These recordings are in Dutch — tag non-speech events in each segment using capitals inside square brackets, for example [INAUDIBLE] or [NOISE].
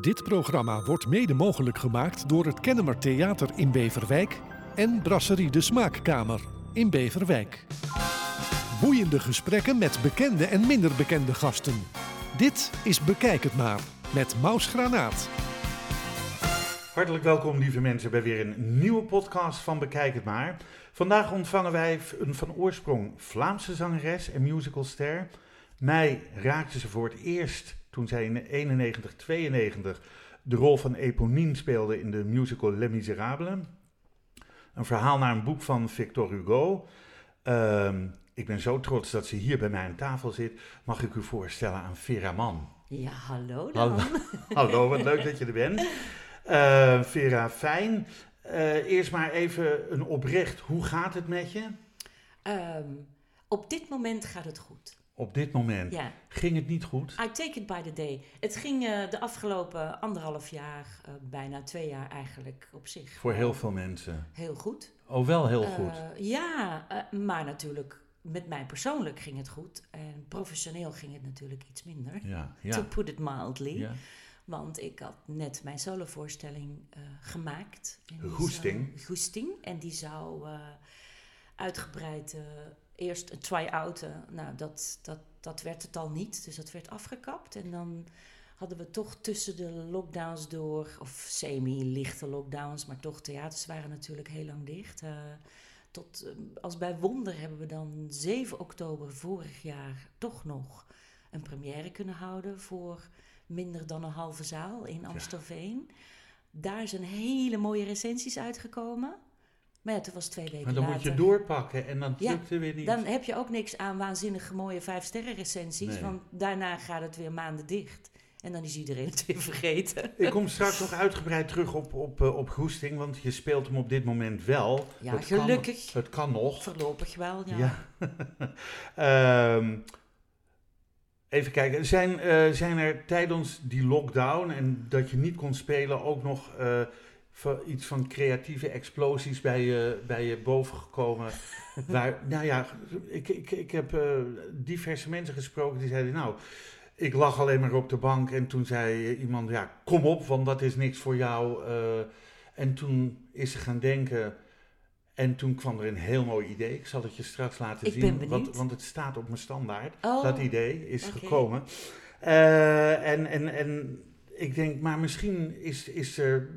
Dit programma wordt mede mogelijk gemaakt door het Kennemer Theater in Beverwijk en Brasserie de Smaakkamer in Beverwijk. Boeiende gesprekken met bekende en minder bekende gasten. Dit is Bekijk het maar met Maus Granaat. Hartelijk welkom, lieve mensen, bij weer een nieuwe podcast van Bekijk het maar. Vandaag ontvangen wij een van oorsprong Vlaamse zangeres en musicalster. Mij raakte ze voor het eerst toen zij in 91, 92 de rol van Eponine speelde in de musical Les Miserables. Een verhaal naar een boek van Victor Hugo. Ehm, ik ben zo trots dat ze hier bij mij aan tafel zit. Mag ik u voorstellen aan Vera Mann? Ja, hallo dan. Hallo, [LAUGHS] hallo wat leuk dat je er bent. Uh, Vera, fijn. Uh, eerst maar even een oprecht, hoe gaat het met je? Um, op dit moment gaat het goed. Op dit moment? Ja. Ging het niet goed? I take it by the day. Het ging uh, de afgelopen anderhalf jaar, bijna twee jaar eigenlijk op zich. Voor heel veel mensen? Heel goed. Oh, wel heel goed? ja, maar natuurlijk met mij persoonlijk ging het goed. En professioneel ging het natuurlijk iets minder. Ja, ja. To put it mildly. Ja. Want ik had net mijn solovoorstelling gemaakt. Goesting. Goesting. En die zou uitgebreid eerst een try-outen. Nou, dat, dat, dat werd het al niet. Dus dat werd afgekapt. En dan hadden we toch tussen de lockdowns door, of semi-lichte lockdowns, maar toch, theaters waren natuurlijk heel lang dicht. tot, als bij wonder hebben we dan 7 oktober vorig jaar toch nog een première kunnen houden voor minder dan een halve zaal in Amstelveen. Ja. Daar zijn hele mooie recensies uitgekomen. Maar ja, het was twee weken Maar dan later. moet je doorpakken en dan ja, lukt er weer niet. Dan heb je ook niks aan waanzinnige mooie vijf sterren recensies. Nee. Want daarna gaat het weer maanden dicht. En dan is iedereen het weer vergeten. Ik kom straks nog uitgebreid terug op, op, op Goesting, want je speelt hem op dit moment wel. Ja, het gelukkig. Kan, het kan nog. Voorlopig wel, ja. ja. um, [LAUGHS] Even kijken, zijn, uh, zijn er tijdens die lockdown en dat je niet kon spelen ook nog uh, iets van creatieve explosies bij je, bij je boven gekomen? [LAUGHS] waar, nou ja, ik, ik, ik heb uh, diverse mensen gesproken die zeiden, nou, ik lag alleen maar op de bank en toen zei iemand, ja, kom op, want dat is niks voor jou. en toen is ze gaan denken, en toen kwam er een heel mooi idee. Ik zal het je straks laten ik zien. Want, want, het staat op mijn standaard. Oh, dat idee is okay. gekomen. Uh, en, en, en ik denk, maar misschien is, is er.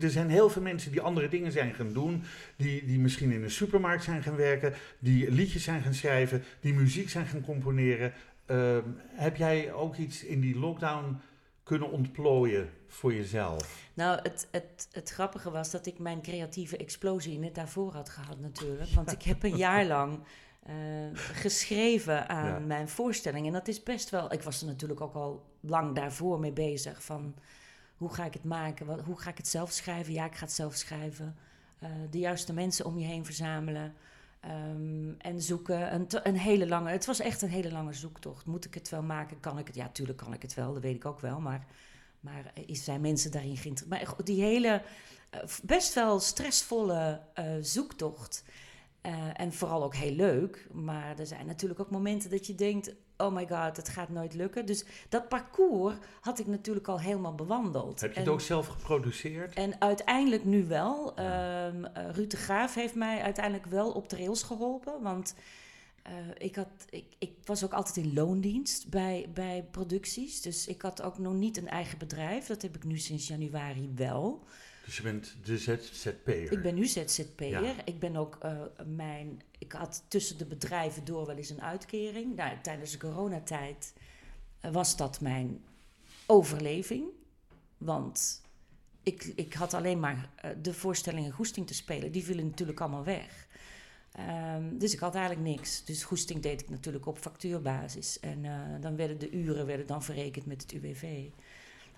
Er zijn heel veel mensen die andere dingen zijn gaan doen. Die, die misschien in een supermarkt zijn gaan werken. Die liedjes zijn gaan schrijven. Die muziek zijn gaan componeren. Uh, heb jij ook iets in die lockdown kunnen ontplooien voor jezelf? Nou, het, het, het grappige was dat ik mijn creatieve explosie net daarvoor had gehad natuurlijk. Want ik heb een jaar lang uh, geschreven [LAUGHS] aan ja. mijn voorstelling. En dat is best wel... Ik was er natuurlijk ook al lang daarvoor mee bezig van... Hoe ga ik het maken? Wat, hoe ga ik het zelf schrijven? Ja, ik ga het zelf schrijven. Uh, de juiste mensen om je heen verzamelen. Um, en zoeken. Een, een, hele lange... Het was echt een hele lange zoektocht. Moet ik het wel maken? Kan ik het? Ja, tuurlijk kan ik het wel. Dat weet ik ook wel. Maar... Maar is, zijn mensen daarin geïnteresseerd? Maar die hele uh, best wel stressvolle zoektocht. Uh, en vooral ook heel leuk. Maar er zijn natuurlijk ook momenten dat je denkt: oh my god, het gaat nooit lukken. Dus dat parcours had ik natuurlijk al helemaal bewandeld. Heb je en, het ook zelf geproduceerd? En uiteindelijk nu wel. Ja. Um, Ruud de Graaf heeft mij uiteindelijk wel op de rails geholpen. Want. Uh, ik, had, ik, ik was ook altijd in loondienst bij, bij producties. Dus ik had ook nog niet een eigen bedrijf. Dat heb ik nu sinds januari wel. Dus je bent de ZZP'er? Ik ben nu ZZP'er. Ja. Ik ben ook uh, mijn... Ik had tussen de bedrijven door wel eens een uitkering. Nou, tijdens de coronatijd was dat mijn overleving. Want ik, ik had alleen maar uh, de voorstellingen Goesting te spelen. Die vielen natuurlijk allemaal weg. Um, dus ik had eigenlijk niks. Dus goesting deed ik natuurlijk op factuurbasis. En uh, dan werden de uren werden dan verrekend met het UWV.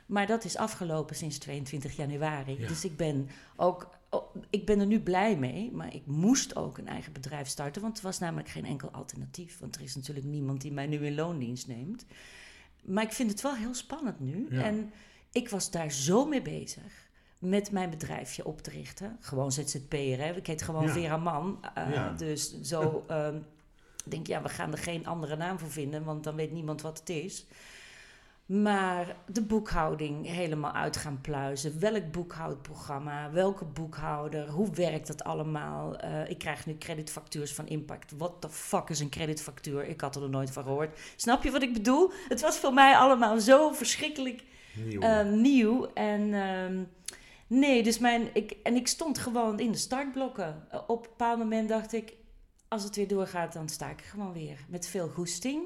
Maar dat is afgelopen sinds 22 januari. Ja. Dus ik ben, ook, oh, ik ben er nu blij mee. Maar ik moest ook een eigen bedrijf starten. Want er was namelijk geen enkel alternatief. Want er is natuurlijk niemand die mij nu in loondienst neemt. Maar ik vind het wel heel spannend nu. Ja. En ik was daar zo mee bezig met mijn bedrijfje op te richten. Gewoon ZZP'er, hè. Ik heet gewoon Ja. Vera Man. Uh, Ja. Dus zo [LAUGHS] ehm, denk ik, ja, we gaan er geen andere naam voor vinden... want dan weet niemand wat het is. Maar de boekhouding helemaal uit gaan pluizen. Welk boekhoudprogramma, welke boekhouder, hoe werkt dat allemaal? Eh, ik krijg nu creditfactuurs van Impact. What the fuck is een creditfactuur? Ik had er nog nooit van gehoord. Snap je wat ik bedoel? Het was voor mij allemaal zo verschrikkelijk Nieuw. eh, nieuw. En ehm, nee, dus mijn. Ik, en ik stond gewoon in de startblokken. Op een bepaald moment dacht ik. Als het weer doorgaat, dan sta ik er gewoon weer. Met veel goesting.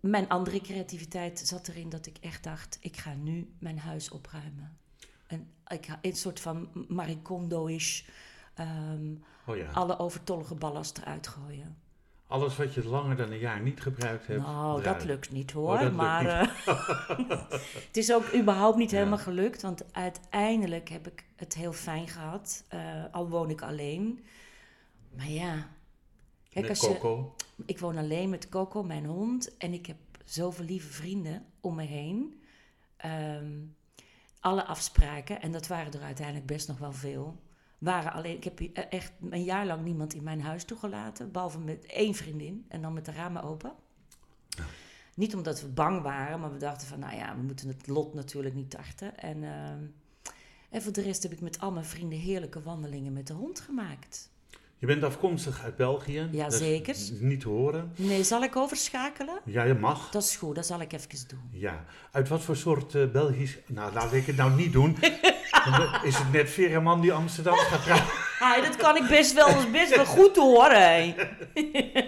Mijn andere creativiteit zat erin dat ik echt dacht: ik ga nu mijn huis opruimen. En ik ga een soort van Maricondo-ish. ehm, oh ja. alle overtollige ballast eruit gooien. Alles wat je langer dan een jaar niet gebruikt hebt. Nou, eruit. dat lukt niet Oh, hoor. maar niet. eh, [LAUGHS] het is ook überhaupt niet Ja. helemaal gelukt. Want uiteindelijk heb ik het heel fijn gehad. eh, al woon ik alleen. Maar ja. Kijk, Met als je, Coco. ik woon alleen met Coco, mijn hond. En ik heb zoveel lieve vrienden om me heen. Ehm, alle afspraken, en dat waren er uiteindelijk best nog wel veel. Waren alleen, ik heb hier echt een jaar lang niemand in mijn huis toegelaten. Behalve met één vriendin en dan met de ramen open. Niet omdat we bang waren, maar we dachten van, nou ja, we moeten het lot natuurlijk niet tarten. En, ehm, en voor de rest heb ik met al mijn vrienden heerlijke wandelingen met de hond gemaakt. Je bent afkomstig uit België. Ja, Dat is zeker. Niet te horen. Nee, zal ik overschakelen? Ja, je mag. Dat is goed, dat zal ik even doen. Ja. Uit wat voor soort eh, Belgisch... Nou, laat ik het nou niet doen. [LAUGHS] Dan is het net Veerman die Amsterdam gaat praten. [LAUGHS] Ah, dat kan ik best wel, best wel goed. Hé. [LAUGHS]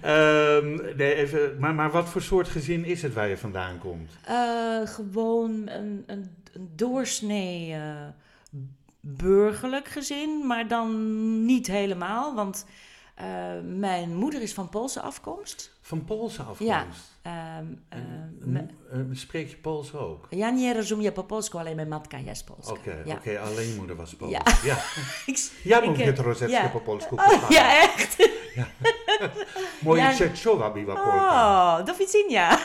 Ehm, nee, even, maar, maar wat voor soort gezin is het waar je vandaan komt? Eh, gewoon een, een, een doorsnee eh, burgerlijk gezin, maar dan niet helemaal. Want eh, mijn moeder is van Poolse afkomst. Van Poolse afkomst? Ja. Ehm, eh, En, me- eh, spreek je Pools ook? ja, nie rozumiem po polsku, alleen mijn matka jest polska. Oké, ja. oké, alleen je moeder was Pools. Ja. ja. [LAUGHS] Ik- Ja, ik, eh, je ja. po polsku Oh, ja, echt? Moje Ja. była Polka. Oh, do widzenia.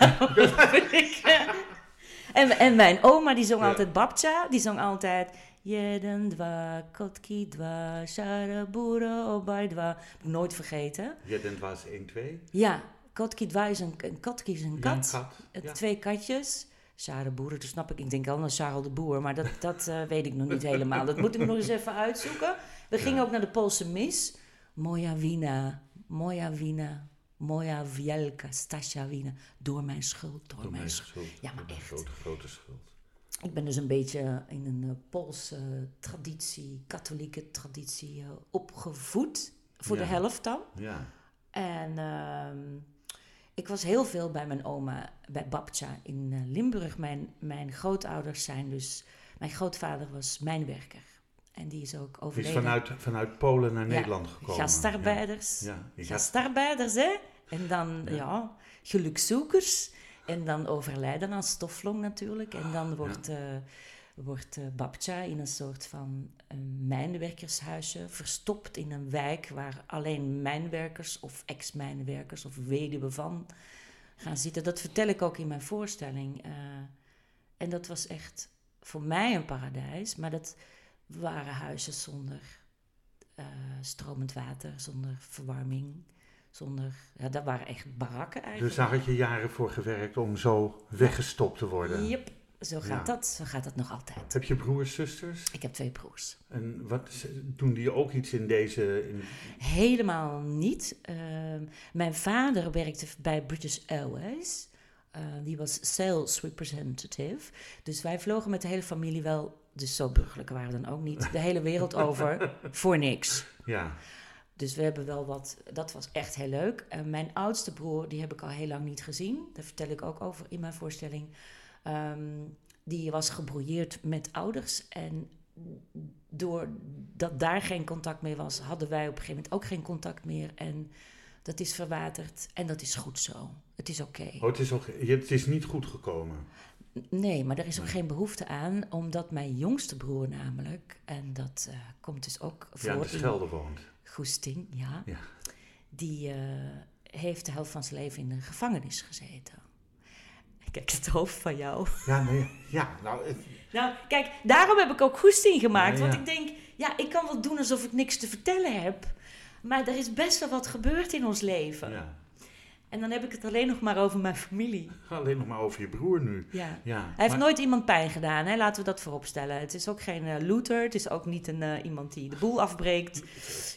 en, en mijn oma, die zong Ja. altijd babcia. Die zong altijd... Jeden, dva, kotki, dva, shara, boera, obaj, ik nooit vergeten. Jeden was 1, 2. Ja, kotki, dva is een, een kotki is een kat. kat. Het Ja. Twee katjes. Sarah Boeren, dat snap ik. Ik denk al naar Charles de Boer, maar dat, dat eh, [LAUGHS] weet ik nog niet helemaal. Dat moet ik nog eens even uitzoeken. We gingen ook naar de Poolse mis. Moja wina, moja wina, moja wielka, Stasia wina. Door mijn schuld, door, Door mijn mijn schuld. schuld. Ja, maar echt. Grote, grote schuld. Ik ben dus een beetje in een eh, Poolse traditie, katholieke traditie eh, opgevoed. Voor de helft dan. Ja. En ehm, ik was heel veel bij mijn oma, bij Babcha in eh, Limburg. Mijn, mijn grootouders zijn dus... Mijn grootvader was mijnwerker. En die is ook Die is overleden. vanuit, vanuit Polen naar Ja, Nederland gekomen. Gastarbeiders. Ja, Gastarbeiders, hè? En dan, Ja. ja, gelukzoekers. En dan overlijden aan stoflong natuurlijk. En dan wordt, eh wordt eh, Babcha in een soort van een mijnwerkershuisje verstopt in een wijk waar alleen mijnwerkers of ex-mijnwerkers of weduwen van gaan zitten. Dat vertel ik ook in mijn voorstelling. eh. en dat was echt voor mij een paradijs, maar dat waren huizen zonder eh, stromend water, zonder verwarming, zonder... Ja, dat waren echt barakken Dus eigenlijk. daar had je jaren voor gewerkt om zo weggestopt te worden. Yep, zo gaat Ja. dat. Zo gaat dat nog altijd. Heb je broers, zusters? Ik heb twee broers. En wat, doen die ook iets in deze... In, Helemaal niet. Ehm, mijn vader werkte bij British Airways. Eh, die was sales representative. Dus wij vlogen met de hele familie wel, dus zo burgerlijk waren we dan ook niet, de hele wereld over [LAUGHS] voor niks. ja, Dus we hebben wel wat, dat was echt heel leuk. En mijn oudste broer, die heb ik al heel lang niet gezien. Daar vertel ik ook over in mijn voorstelling. Ehm, die was gebrouilleerd met ouders. En doordat daar geen contact meer was, hadden wij op een gegeven moment ook geen contact meer. En dat is verwaterd. En dat is goed zo. Het is oké. oh, het, is ook, het is niet goed gekomen. Nee, maar er is ook geen behoefte aan, omdat mijn jongste broer namelijk, en dat eh, komt dus ook voor Ja, de in- Schelde woont. Goesting, ja. Ja. Die eh, heeft de helft van zijn leven in een gevangenis gezeten. Kijk, het hoofd van jou. Ja, nee, ja, nou, Nou, kijk, daarom heb ik ook Goesting gemaakt. Ja. Want ik denk, ja, ik kan wel doen alsof ik niks te vertellen heb. Maar er is best wel wat gebeurd in ons leven. ja. En dan heb ik het alleen nog maar over mijn familie. [LAUGHS] Alleen nog maar over je broer nu. Ja. Ja, Hij heeft maar- nooit iemand pijn gedaan, hè? laten we dat vooropstellen. Het is ook geen eh, looter, het is ook niet een, eh, iemand die de boel afbreekt.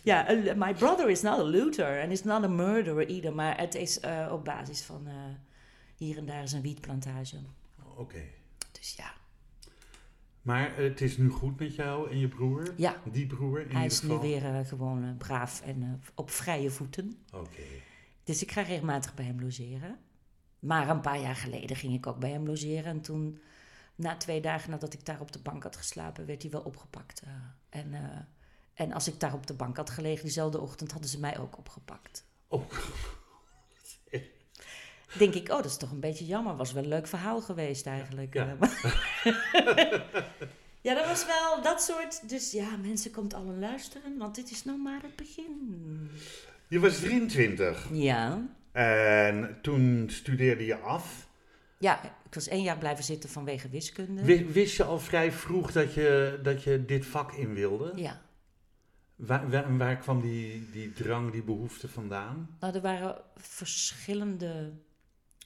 Ja, my brother is not a looter and is not a murderer either. Maar het is eh, op basis van hier en daar is een wietplantage. Oké. Dus ja, Maar het is nu goed met jou en je broer? ja Die broer in hij is nu weer gewoon braaf en op vrije voeten. Oké. Dus ik ga regelmatig bij hem logeren. Maar een paar jaar geleden ging ik ook bij hem logeren. En toen, na twee dagen nadat ik daar op de bank had geslapen, werd hij wel opgepakt. eh. en, eh, en als ik daar op de bank had gelegen diezelfde ochtend, hadden ze mij ook opgepakt. Oh, Denk ik, oh, dat is toch een beetje jammer. Was wel een leuk verhaal geweest eigenlijk. Ja. eh, [LAUGHS] ja, dat was wel dat soort. Dus ja, mensen komt allen luisteren, want dit is nog maar het begin. Je was 23 Ja. en toen studeerde je af. Ja, ik was één jaar blijven zitten vanwege wiskunde. Wi- Wist je al vrij vroeg dat je, dat je dit vak in wilde? ja. Waar, waar, waar kwam die, die drang, die behoefte vandaan? Nou, er waren verschillende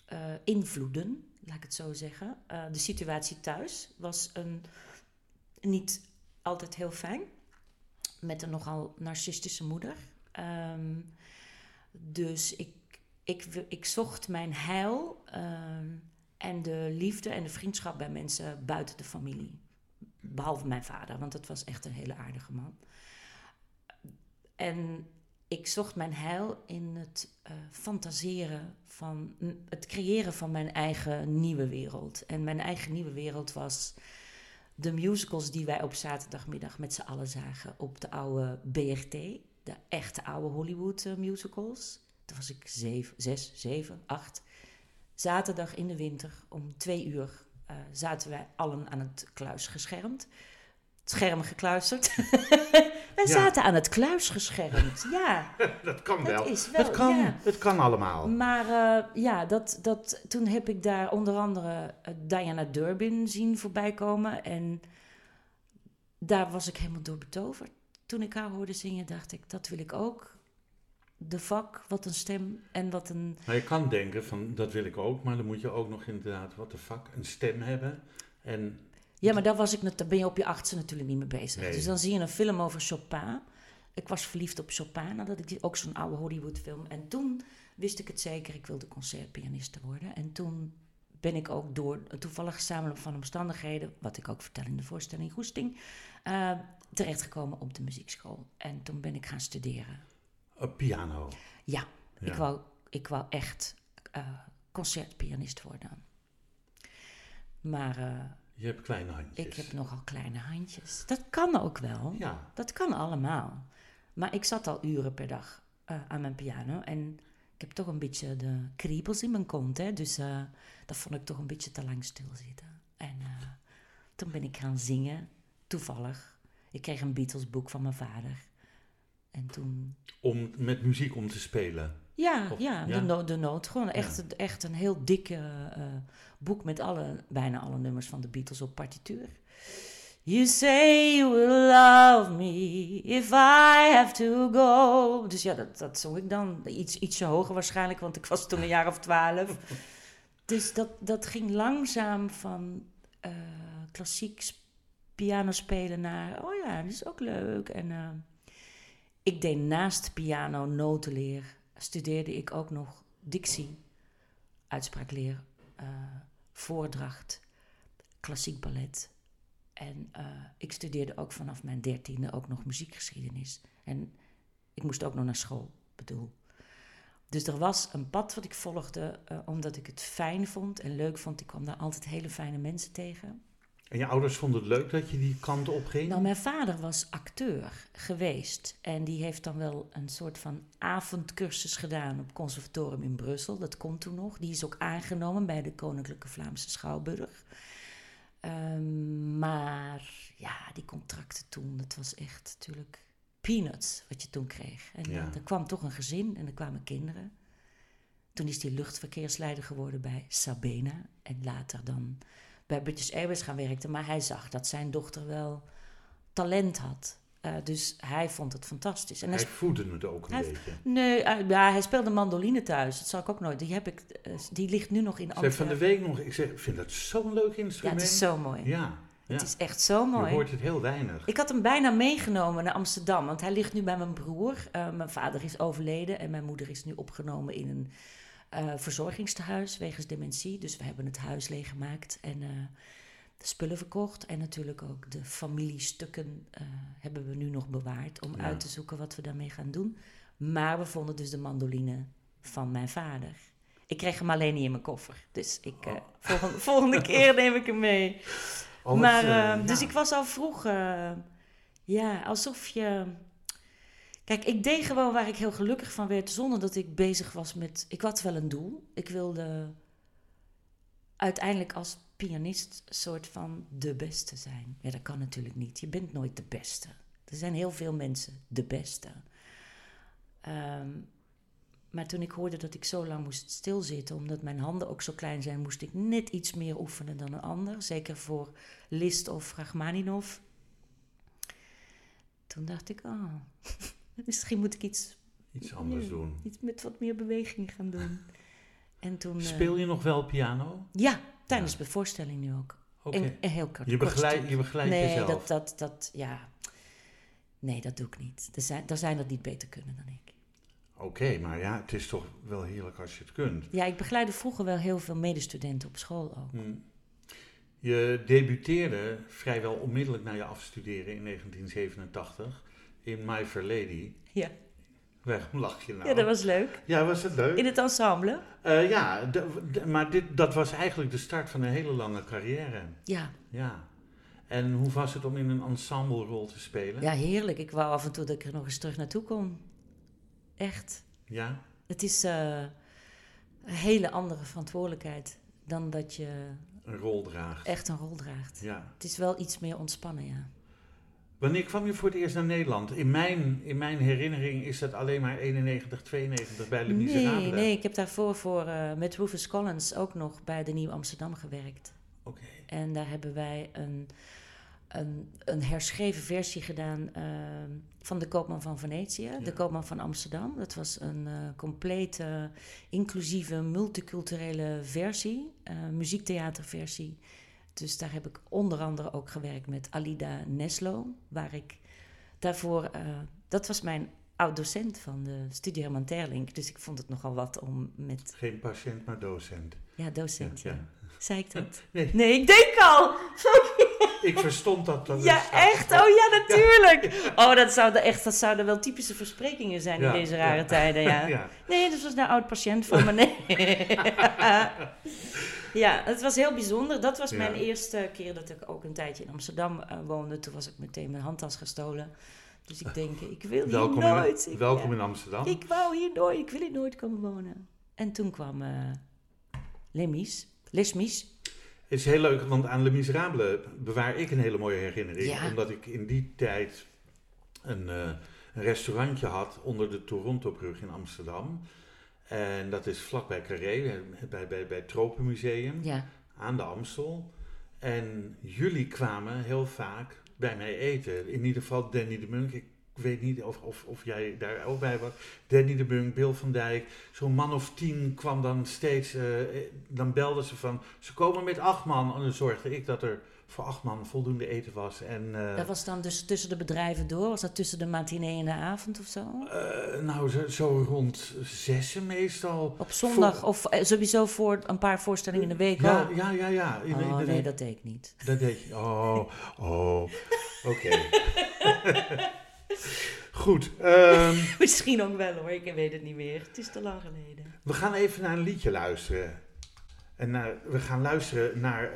eh, invloeden, laat ik het zo zeggen. Eh, de situatie thuis was een, niet altijd heel fijn. Met een nogal narcistische moeder. Ehm, dus ik, ik, ik zocht mijn heil ehm, en de liefde en de vriendschap bij mensen buiten de familie. Behalve mijn vader, want dat was echt een hele aardige man. En ik zocht mijn heil in het eh, fantaseren van het creëren van mijn eigen nieuwe wereld. En mijn eigen nieuwe wereld was de musicals die wij op zaterdagmiddag met z'n allen zagen op de oude BRT, de echte oude Hollywood eh, musicals. Toen was ik zeven, zes, zeven, acht. Zaterdag in de winter om twee uur eh, zaten wij allen aan het kluis geschermd. Het scherm gekluisterd. [LAUGHS] wij Ja. zaten aan het kluis geschermd, [LAUGHS] ja. Dat kan Dat wel. is wel, het, kan, ja. het kan allemaal. Maar eh, ja, dat, dat, toen heb ik daar onder andere Diana Durbin zien voorbij komen. En daar was ik helemaal door betoverd. Toen ik haar hoorde zingen, dacht ik, dat wil ik ook. De vak, wat een stem en wat een... Maar je kan denken van dat wil ik ook, maar dan moet je ook nog inderdaad, wat de fuck, een stem hebben. En Ja, maar daar, was ik, net- daar ben je op je achtste natuurlijk niet mee bezig. Nee. Dus dan zie je een film over Chopin. Ik was verliefd op Chopin, nadat ik die, ook zo'n oude Hollywood film. En toen wist ik het zeker, ik wilde concertpianiste worden. En toen ben ik ook door een toevallige samenloop van omstandigheden, wat ik ook vertel in de voorstelling Goesting, eh, terechtgekomen op de muziekschool. En toen ben ik gaan studeren. een piano. Ja, Ja. Ik, wou, ik wou echt eh, concertpianist worden. Maar eh, Je hebt kleine handjes. ik heb nogal kleine handjes. Dat kan ook wel. Ja, Dat kan allemaal. Maar ik zat al uren per dag eh, aan mijn piano. En ik heb toch een beetje de kriebels in mijn kont. Hè? Dus dat vond ik toch een beetje te lang stilzitten. En toen ben ik gaan zingen. Toevallig. Ik kreeg een Beatles boek van mijn vader. En toen... om met muziek om te spelen. Ja, Of- ja, ja? De, no de noot. Gewoon echt, echt een heel dikke eh, boek met alle, bijna alle nummers van de Beatles op partituur. You say you will love me if I have to go. Dus ja, dat, dat zong ik dan. Iets, ietsje hoger waarschijnlijk, want ik was toen een jaar of twaalf. [LAUGHS] Dus dat, dat ging langzaam van eh, klassiek s- piano spelen naar... Oh ja, dat is ook leuk. En eh, ik deed naast piano notenleer... studeerde ik ook nog dictie, uitspraakleer, eh, voordracht, klassiek ballet... En eh, ik studeerde ook vanaf mijn dertiende ook nog muziekgeschiedenis. En ik moest ook nog naar school, bedoel. Dus er was een pad wat ik volgde, eh, omdat ik het fijn vond en leuk vond. Ik kwam daar altijd hele fijne mensen tegen. En je ouders vonden het leuk dat je die kant op ging? Nou, mijn vader was acteur geweest. En die heeft dan wel een soort van avondcursus gedaan op conservatorium in Brussel. Dat kon toen nog. Die is ook aangenomen bij de Koninklijke Vlaamse Schouwburg. Ehm, maar ja, die contracten toen, dat was echt natuurlijk peanuts wat je toen kreeg. En Ja. eh, er kwam toch een gezin en er kwamen kinderen. Toen is hij luchtverkeersleider geworden bij Sabena. En later dan bij British Airways gaan werken. Maar hij zag dat zijn dochter wel talent had. Eh, dus hij vond het fantastisch. En Hij hij voedde het ook een Hij- beetje. Nee, eh, ja, hij speelde mandoline thuis. Dat zal ik ook nooit. Die, heb ik, eh, die ligt nu nog in zei van de week nog, ik zeg, vind dat zo'n leuk Ja, instrument. het is zo mooi. Ja, ja. Het is echt zo je mooi. hoort het heel weinig. Ik had hem bijna meegenomen naar Amsterdam, want hij ligt nu bij mijn broer. Mijn vader is overleden en mijn moeder is nu opgenomen in een eh verzorgingstehuis wegens dementie. Dus we hebben het huis leeggemaakt en eh, de spullen verkocht. En natuurlijk ook de familiestukken eh, hebben we nu nog bewaard om Ja. uit te zoeken wat we daarmee gaan doen. Maar we vonden dus de mandoline van mijn vader. Ik kreeg hem alleen niet in mijn koffer. Dus ik, Oh. volgende, volgende [LAUGHS] keer neem ik hem mee. Oh, maar, dus ik was al vroeg, ja, alsof je. Kijk, ik deed gewoon waar ik heel gelukkig van werd, zonder dat ik bezig was met. Ik had wel een doel. Ik wilde uiteindelijk als pianist soort van de beste zijn. Ja, dat kan natuurlijk niet. Je bent nooit de beste. Er zijn heel veel mensen de beste. Ehm, maar toen ik hoorde dat ik zo lang moest stilzitten, omdat mijn handen ook zo klein zijn, moest ik net iets meer oefenen dan een ander. Zeker voor Liszt of Rachmaninoff. Toen dacht ik, oh, [LAUGHS] misschien moet ik iets, Iets anders doen. iets met wat meer beweging gaan doen. En toen, eh, Speel je nog wel piano? Ja, tijdens de voorstelling nu ook. Oké. Een heel kort Je, kort begeleid, stuk. je begeleidt nee, jezelf. dat, dat, dat, ja. Nee, dat doe ik niet. Er zijn, er zijn dat niet beter kunnen dan ik. Oké, maar ja, het is toch wel heerlijk als je het kunt. Ja, ik begeleidde vroeger wel heel veel medestudenten op school ook. Hm. Je debuteerde vrijwel onmiddellijk na je afstuderen in 1987 in My Fair Lady. Ja. Waarom lach je nou? ja, dat was leuk. Ja, was het leuk? In het ensemble? Eh, ja, maar dit, dat was eigenlijk de start van een hele lange carrière. Ja. Ja. En hoe was het om in een ensemblerol te spelen? ja, heerlijk. Ik wou af en toe dat ik er nog eens terug naartoe kon. Echt. Ja? Het is eh, een hele andere verantwoordelijkheid dan dat je Een rol draagt. echt een rol draagt. Ja. Het is wel iets meer ontspannen, ja. Wanneer kwam je voor het eerst naar Nederland? In mijn, in mijn herinnering is dat alleen maar 91, 92 bij Miserable. Nee, nee, ik heb daarvoor voor, eh, met Rufus Collins ook nog bij de Nieuw Amsterdam gewerkt. Oké. En daar hebben wij een, een, een herschreven versie gedaan eh, van De Koopman van Venetië, Ja. De Koopman van Amsterdam. Dat was een eh, complete, inclusieve, multiculturele versie, muziektheaterversie. Dus daar heb ik onder andere ook gewerkt met Alida Neslo, waar ik daarvoor, eh, dat was mijn oud-docent van de Studie Herman Terlink. Dus ik vond het nogal wat om met, Geen patiënt, maar docent. ja, docent, ja. Ja. Zei ik dat? [LAUGHS] Nee, Nee, ik denk al. [LAUGHS] ik verstond dat. dat Ja, echt? Oh ja, natuurlijk. Oh, dat zouden echt, dat zouden wel typische versprekingen zijn in deze rare tijden, ja. [LAUGHS] Ja. Nee, dat was een oud patiënt van me. Nee. Ja, het was heel bijzonder. Dat was Ja. mijn eerste keer dat ik ook een tijdje in Amsterdam eh, woonde. Toen was ik meteen mijn handtas gestolen. Dus ik denk, [LAUGHS] ik wil hier Welkom, nooit. in, Ik- welkom ja. in Amsterdam. Ik wou hier nooit, ik wil hier nooit komen wonen. En toen kwam eh Lemies, Lesmies. Het is heel leuk, want aan Le Miserable bewaar ik een hele mooie herinnering. Ja. Omdat ik in die tijd een, eh, een restaurantje had onder de Torontobrug in Amsterdam. En dat is vlakbij Carré, eh, bij, bij, bij het Tropenmuseum, Ja, aan de Amstel. En jullie kwamen heel vaak bij mij eten. In ieder geval Danny de Munk. Ik weet niet of, of, of jij daar ook bij was. Danny de Munk, Bill van Dijk. Zo'n man of tien kwam dan steeds... eh, dan belden ze van... Ze komen met acht man. En dan zorgde ik dat er voor acht man voldoende eten was. En, eh, dat was dan dus tussen de bedrijven door? Was dat tussen de matinee en de avond of zo? eh, nou, zo, zo rond zessen meestal. Op zondag Voor- of eh, sowieso voor een paar voorstellingen in de week? Ja, ja, ja. ja. In- in Oh de- nee, dat deed ik niet. Dat deed je. Oh, oh. [LAUGHS] Oké. [LAUGHS] Goed. ehm, [LAUGHS] Misschien ook wel hoor, ik weet het niet meer. Het is te lang geleden. we gaan even naar een liedje luisteren. En naar, we gaan luisteren naar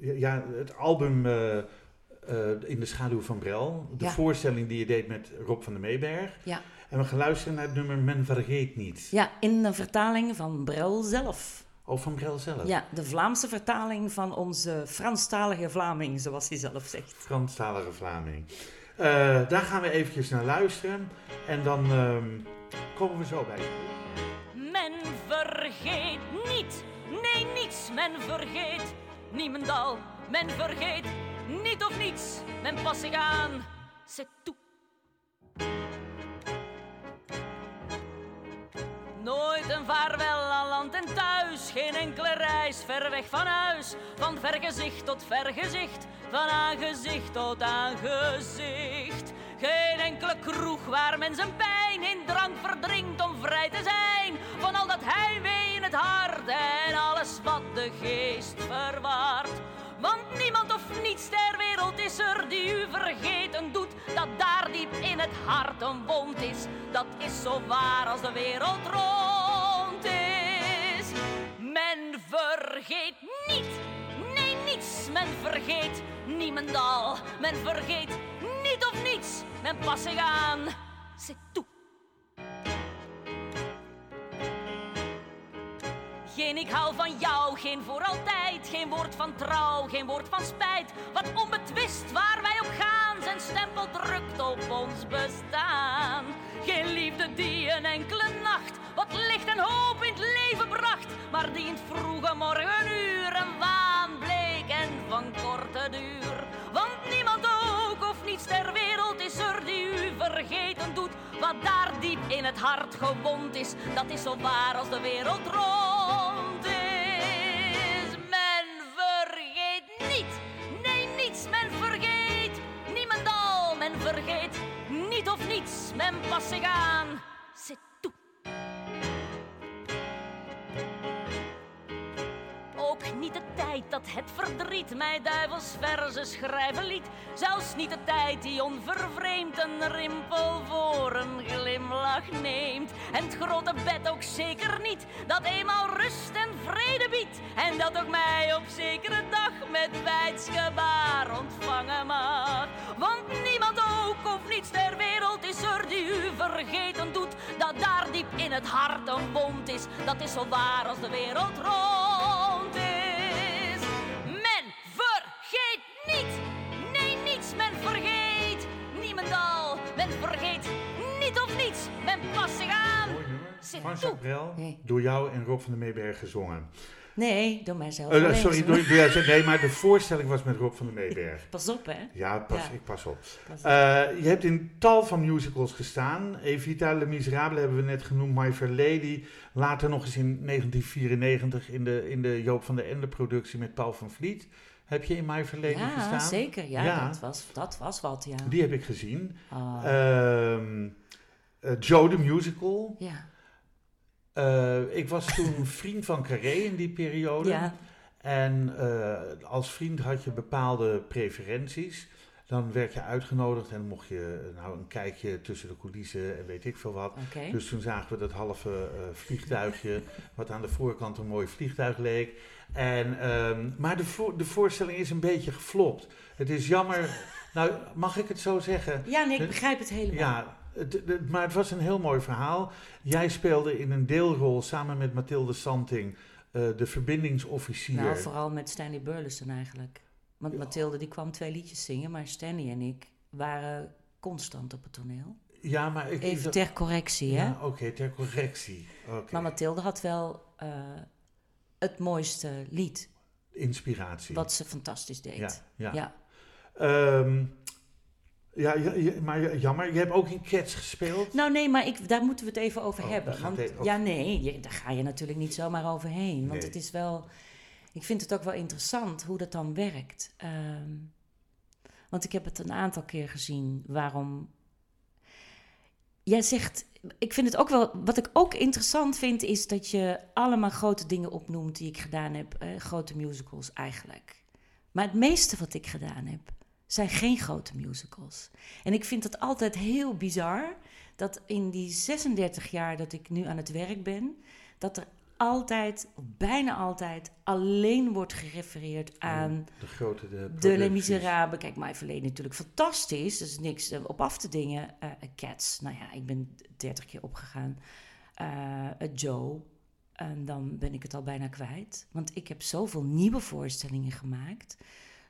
ja, het album eh, eh, In de schaduw van Brel. De Ja. voorstelling die je deed met Rob van der Meeberg. Ja. En we gaan luisteren naar het nummer Men Vergeet Niet. Ja, in een vertaling van Brel zelf. Oh, van Brel zelf. Ja, de Vlaamse vertaling van onze Franstalige Vlaming, zoals hij zelf zegt. Franstalige Vlaming. Eh, daar gaan we eventjes naar luisteren. En dan ehm, komen we zo bij. Men vergeet niet, nee niets, men vergeet niemendal. Men vergeet niet of niets, men past zich aan c'est tout. Nooit een vaarwel aan land en thuis, geen enkele reis ver weg van huis. Van vergezicht tot vergezicht, van aangezicht tot aangezicht. Geen enkele kroeg waar men zijn pijn in drank verdrinkt om vrij te zijn. Van al dat heimwee in het hart en alles wat de geest verwaart. Want niemand of niets ter wereld is er die u vergeten doet. Dat daar diep in het hart een wond is. Dat is zo waar als de wereld rond is. Men vergeet niet. Nee, niets. Men vergeet niemendal. Men vergeet niets. Men past zich aan. C'est tout. Geen ik hou van jou, geen voor altijd, geen woord van trouw, geen woord van spijt. Wat onbetwist waar wij op gaan, zijn stempel drukt op ons bestaan. Geen liefde die een enkele nacht wat licht en hoop in het leven bracht, maar die in het vroege morgenuur een waan bleek en van korte duur. Niets ter wereld is er die u vergeten doet. Wat daar diep in het hart gewond is, dat is zo waar als de wereld rond is. Men vergeet niet, nee niets, men vergeet niemendal. Men vergeet niet of niets, men past zich aan. C'est tout. Ook niet de tijd dat het verdriet mij duivels verzen schrijven liet. Zelfs niet de tijd die onvervreemd een rimpel voor een glimlach neemt. En het grote bed ook zeker niet, dat eenmaal rust en vrede biedt. En dat ook mij op zekere dag met wijdsgebaar ontvangen mag. Want niemand ook of niets ter wereld is er die u vergeten doet. Dat daar diep in het hart een wond is, dat is zo waar als de wereld rond is. Men vergeet niet, nee niets, men vergeet niemendal. Men vergeet niet of niets, men past zich aan. Mooi nummer. C'est Van tout. Jacques Brel, Nee. door jou en Rob van der Meeberg gezongen. Nee, door mijzelf. Eh, sorry, door, door nee, maar de voorstelling was met Rob van der Meeberg. Pas op, hè. Ja, pas, Ja. ik pas op. Pas op. Eh, je hebt in tal van musicals gestaan. Evita, Le Miserable hebben we net genoemd. My Fair Lady. Later nog eens in 1994 in de, in de Joop van der Ende productie met Paul van Vliet. Heb je in My Fair Lady ja, gestaan? zeker. Ja, Ja. Dat, was, dat was wat, ja. Die heb ik gezien. Ehm, eh, Joe the Musical. ja. Eh, ik was toen [LAUGHS] vriend van Carré in die periode. ja, En eh, als vriend had je bepaalde preferenties. Dan werd je uitgenodigd en mocht je nou een kijkje tussen de coulissen en weet ik veel wat. Dus toen zagen we dat halve eh, vliegtuigje, [LAUGHS] wat aan de voorkant een mooi vliegtuig leek. En, ehm, maar de, de voorstelling is een beetje geflopt. Het is jammer, [LAUGHS] nou mag ik het zo zeggen? Ja, nee, ik begrijp het helemaal. Ja, het, het- maar het was een heel mooi verhaal. Jij speelde in een deelrol samen met Mathilde Santing, eh, de verbindingsofficier. Nou, vooral met Stanley Burleson eigenlijk. Want Mathilde die kwam twee liedjes zingen, maar Stanley en ik waren constant op het toneel. ja, maar ik... Even ter correctie, hè? Ja, oké, ter correctie. Maar Mathilde had wel eh, het mooiste lied, Inspiratie. wat ze fantastisch deed. Ja, ja. ja. Ehm, ja, ja, ja, maar jammer, je hebt ook in Cats gespeeld. Nou nee, maar ik, daar moeten we het even over Oh, hebben. Want, het- Ja, nee, je- daar ga je natuurlijk niet zomaar overheen. Want Nee. het is wel... Ik vind het ook wel interessant hoe dat dan werkt. Ehm, want ik heb het een aantal keer gezien waarom... Jij zegt... Ik vind het ook wel... Wat ik ook interessant vind is dat je allemaal grote dingen opnoemt die ik gedaan heb. eh, grote musicals eigenlijk. Maar het meeste wat ik gedaan heb zijn geen grote musicals. En ik vind het altijd heel bizar dat in die 36 jaar dat ik nu aan het werk ben, dat er altijd, of bijna altijd, alleen wordt gerefereerd aan De grote de, de Les. Miserables. Kijk, mijn verleden natuurlijk fantastisch, is niks eh, op af te dingen. Eh, Cats, nou ja, ik ben 30 keer opgegaan. Eh, Joe, en dan ben ik het al bijna kwijt. Want ik heb zoveel nieuwe voorstellingen gemaakt.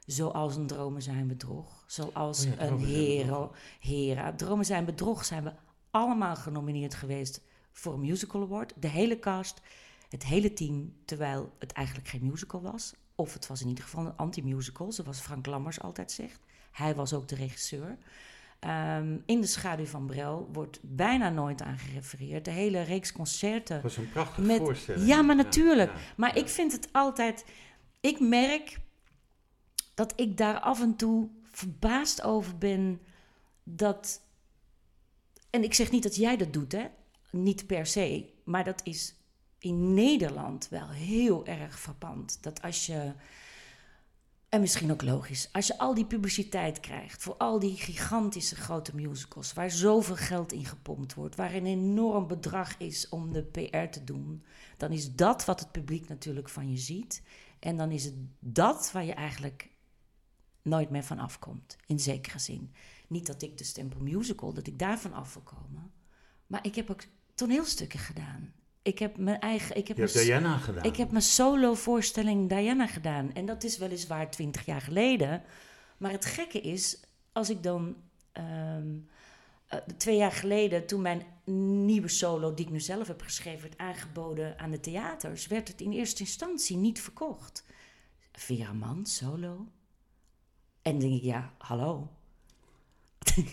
Zoals een Dromen zijn bedrog. Zoals Oh ja, een hero, Hera. Dromen zijn bedrog zijn we allemaal genomineerd geweest voor een musical award. De hele cast, het hele team, terwijl het eigenlijk geen musical was. Of het was in ieder geval een anti-musical, zoals Frank Lammers altijd zegt. Hij was ook de regisseur. Ehm, in de schaduw van Brel wordt bijna nooit aan gerefereerd. De hele reeks concerten. Dat was een prachtige Met- voorstelling. Ja, maar natuurlijk. ja. Maar ik vind het altijd. Ik merk dat ik daar af en toe verbaasd over ben dat. En ik zeg niet dat jij dat doet, hè? Niet per se. Maar dat is in Nederland wel heel erg frappant. Dat als je. En misschien ook logisch. Als je al die publiciteit krijgt voor al die gigantische grote musicals, waar zoveel geld in gepompt wordt, waar een enorm bedrag is om de PR te doen, dan is dat wat het publiek natuurlijk van je ziet. En dan is het dat waar je eigenlijk nooit meer van afkomt, in zekere zin. Niet dat ik de stempel musical, dat ik daarvan af wil komen. Maar ik heb ook toneelstukken gedaan. Ik heb mijn eigen... Ik heb Je hebt mijn- Diana gedaan. ik heb mijn solo-voorstelling Diana gedaan. En dat is weliswaar twintig jaar geleden. Maar het gekke is, als ik dan ehm, eh, twee jaar geleden, toen mijn nieuwe solo, die ik nu zelf heb geschreven, werd aangeboden aan de theaters, werd het in eerste instantie niet verkocht. Vera Man, solo. En denk ik, ja, hallo. [LAUGHS]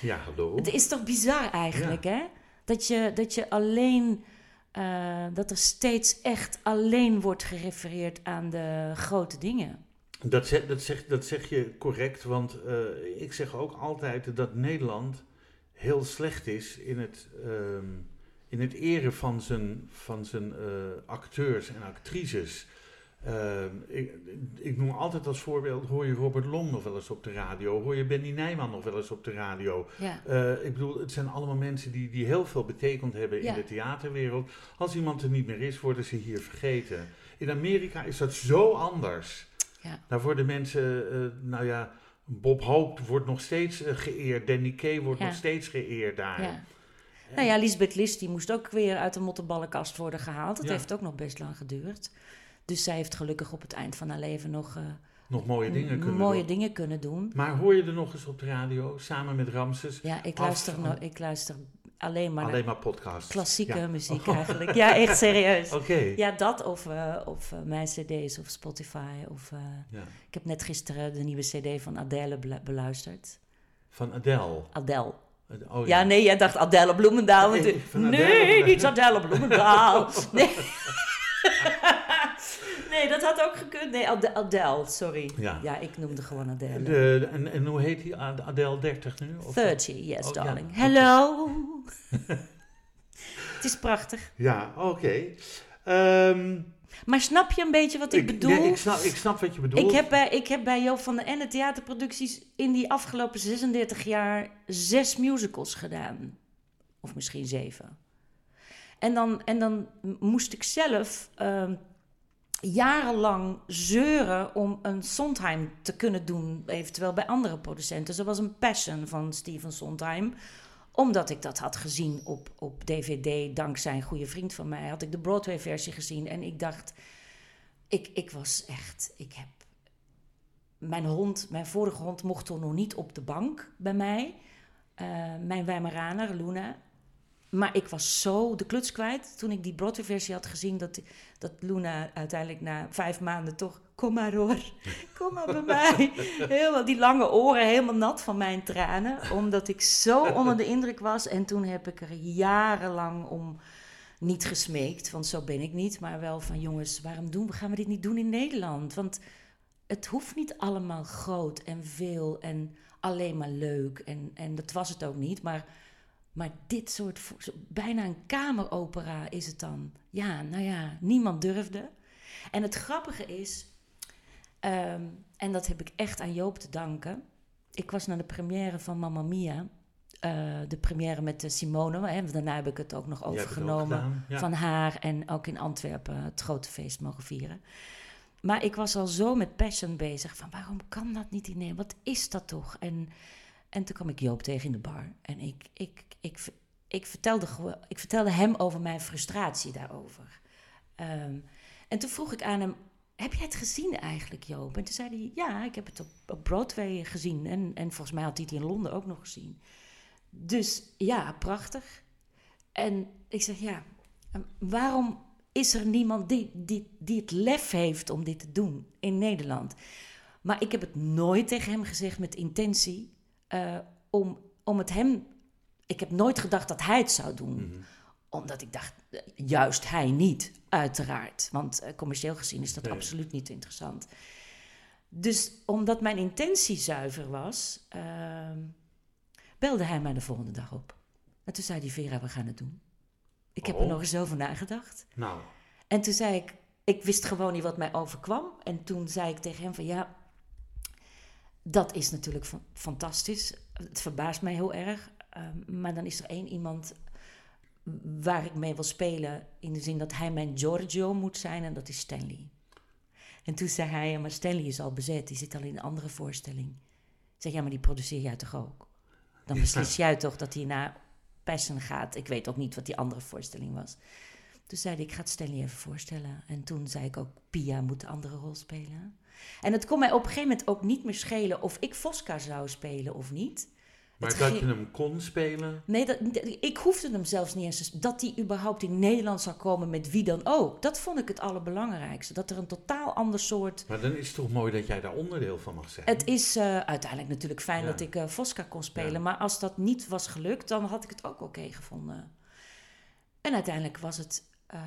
Ja, hallo. Het is toch bizar eigenlijk, hè? Dat je, dat je alleen. eh, dat er steeds echt alleen wordt gerefereerd aan de grote dingen. Dat zeg, dat, zeg, dat zeg je correct, want eh, ik zeg ook altijd dat Nederland heel slecht is in het, ehm, in het eren van zijn, van zijn eh, acteurs en actrices. Ehm, ik, ik noem altijd als voorbeeld, hoor je Robert Long nog wel eens op de radio, hoor je Benny Nijman nog wel eens op de radio. Ja, Eh, ik bedoel, het zijn allemaal mensen die, die heel veel betekend hebben Ja. in de theaterwereld. Als iemand er niet meer is, worden ze hier vergeten. In Amerika is dat zo anders. Ja. Daar worden mensen, eh, nou ja, Bob Hope wordt nog steeds eh, geëerd. Danny Kay wordt nog steeds geëerd daar. ja. Nou ja, Lisbeth List die moest ook weer uit de mottenballenkast worden gehaald. Dat heeft ook nog best lang geduurd. Dus zij heeft gelukkig op het eind van haar leven nog eh, Nog mooie dingen kunnen mooie doen. dingen kunnen doen. Maar hoor je er nog eens op de radio, samen met Ramses? Ja, ik luister, no- ik luister alleen maar Alleen maar podcasts. klassieke Ja. muziek [LAUGHS] eigenlijk. Ja, echt serieus. Oké. Ja, dat of, eh, of eh, mijn cd's of Spotify. Of, Ja. ik heb net gisteren de nieuwe cd van Adele belu- beluisterd. Van Adele. Adele. Oh, Ja, nee, jij dacht Adele Bloemendaal. Nee, Adele nee, niet Adele Bloemendaal. [LAUGHS] Nee. [LAUGHS] nee, dat had ook gekund. Nee, Ade- Adele, sorry. Ja. Ja, ik noemde gewoon Adele. De, en, en hoe heet die? Ad- Adele 30 nu? Of- 30, yes, Oh, darling. Hello. [LAUGHS] Het is prachtig. Ja, oké. Ehm, Maar snap je een beetje wat ik, bedoel? nee, ik, snap, ik snap wat je bedoelt. Ik heb, bij, ik heb bij Joop van den Ende theaterproducties in die afgelopen 36 jaar zes musicals gedaan. Of misschien zeven. En dan, en dan moest ik zelf ehm, jarenlang zeuren om een Sondheim te kunnen doen, eventueel bij andere producenten. Zo was een Passion van Steven Sondheim omdat ik dat had gezien op, op DVD, dankzij een goede vriend van mij, had ik de Broadway-versie gezien. En ik dacht, ik, ik was echt, ik heb. Mijn hond, mijn vorige hond, mocht toen nog niet op de bank bij mij. Eh, mijn Weimaraner, Luna. Maar ik was zo de kluts kwijt toen ik die Broadway-versie had gezien. Dat, dat Luna uiteindelijk na vijf maanden toch. Kom maar hoor, [LAUGHS] kom maar bij mij. Helemaal die lange oren, helemaal nat van mijn tranen. Omdat ik zo onder de indruk was. En toen heb ik er jarenlang om niet gesmeekt, want zo ben ik niet. Maar wel van jongens, waarom doen, gaan we dit niet doen in Nederland? Want het hoeft niet allemaal groot en veel en alleen maar leuk. En, en dat was het ook niet. Maar, maar dit soort, bijna een kameropera is het dan. Ja, nou ja, niemand durfde. En het grappige is, ehm, en dat heb ik echt aan Joop te danken. Ik was naar de première van Mamma Mia. eh, de première met de Simone. Hè, daarna heb ik het ook nog ook overgenomen gedaan, ja. van haar en ook in Antwerpen het grote feest mogen vieren. Maar ik was al zo met passion bezig van waarom kan dat niet in Nederland? Wat is dat toch? En, en toen kwam ik Joop tegen in de bar en ik, ik, ik, ik, vertelde, ik vertelde hem over mijn frustratie daarover. Ehm, en toen vroeg ik aan hem, heb jij het gezien eigenlijk Joop? En toen zei hij, ja, ik heb het op, Broadway gezien en, en volgens mij had hij het in Londen ook nog gezien. Dus ja, prachtig. En ik zeg, ja, en waarom is er niemand die, die, die het lef heeft om dit te doen in Nederland? Maar ik heb het nooit tegen hem gezegd met intentie. Eh, om, om het hem... Ik heb nooit gedacht dat hij het zou doen. Mhm. Omdat ik dacht, eh, juist hij niet, uiteraard. Want eh, commercieel gezien is dat Nee. absoluut niet interessant. Dus omdat mijn intentie zuiver was, ehm, belde hij mij de volgende dag op. En toen zei hij, Vera, we gaan het doen. Ik heb er Oh. nog eens over nagedacht. Nou, En toen zei ik, ik wist gewoon niet wat mij overkwam. En toen zei ik tegen hem van ja, dat is natuurlijk fa- fantastisch. Het verbaast mij heel erg. Ehm, maar dan is er één iemand waar ik mee wil spelen. In de zin dat hij mijn Giorgio moet zijn en dat is Stanley. En toen zei hij, maar Stanley is al bezet. Die zit al in een andere voorstelling. Ik zeg, ja, maar die produceer jij toch ook? Dan beslis jij toch dat hij naar Passion gaat. Ik weet ook niet wat die andere voorstelling was. Toen zei hij, ik ga het Stanley even voorstellen. En toen zei ik ook, Pia moet de andere rol spelen. En het kon mij op een gegeven moment ook niet meer schelen of ik Fosca zou spelen of niet. maar Het dat je hem kon spelen. Nee, dat, ik hoefde hem zelfs niet eens. Dat hij überhaupt in Nederland zou komen met wie dan ook. Dat vond ik het allerbelangrijkste. Dat er een totaal ander soort. Maar dan is het toch mooi dat jij daar onderdeel van mag zijn. Het is eh, uiteindelijk natuurlijk fijn Ja. dat ik eh Fosca kon spelen. Ja. Maar als dat niet was gelukt, dan had ik het ook oké gevonden. En uiteindelijk was het. eh,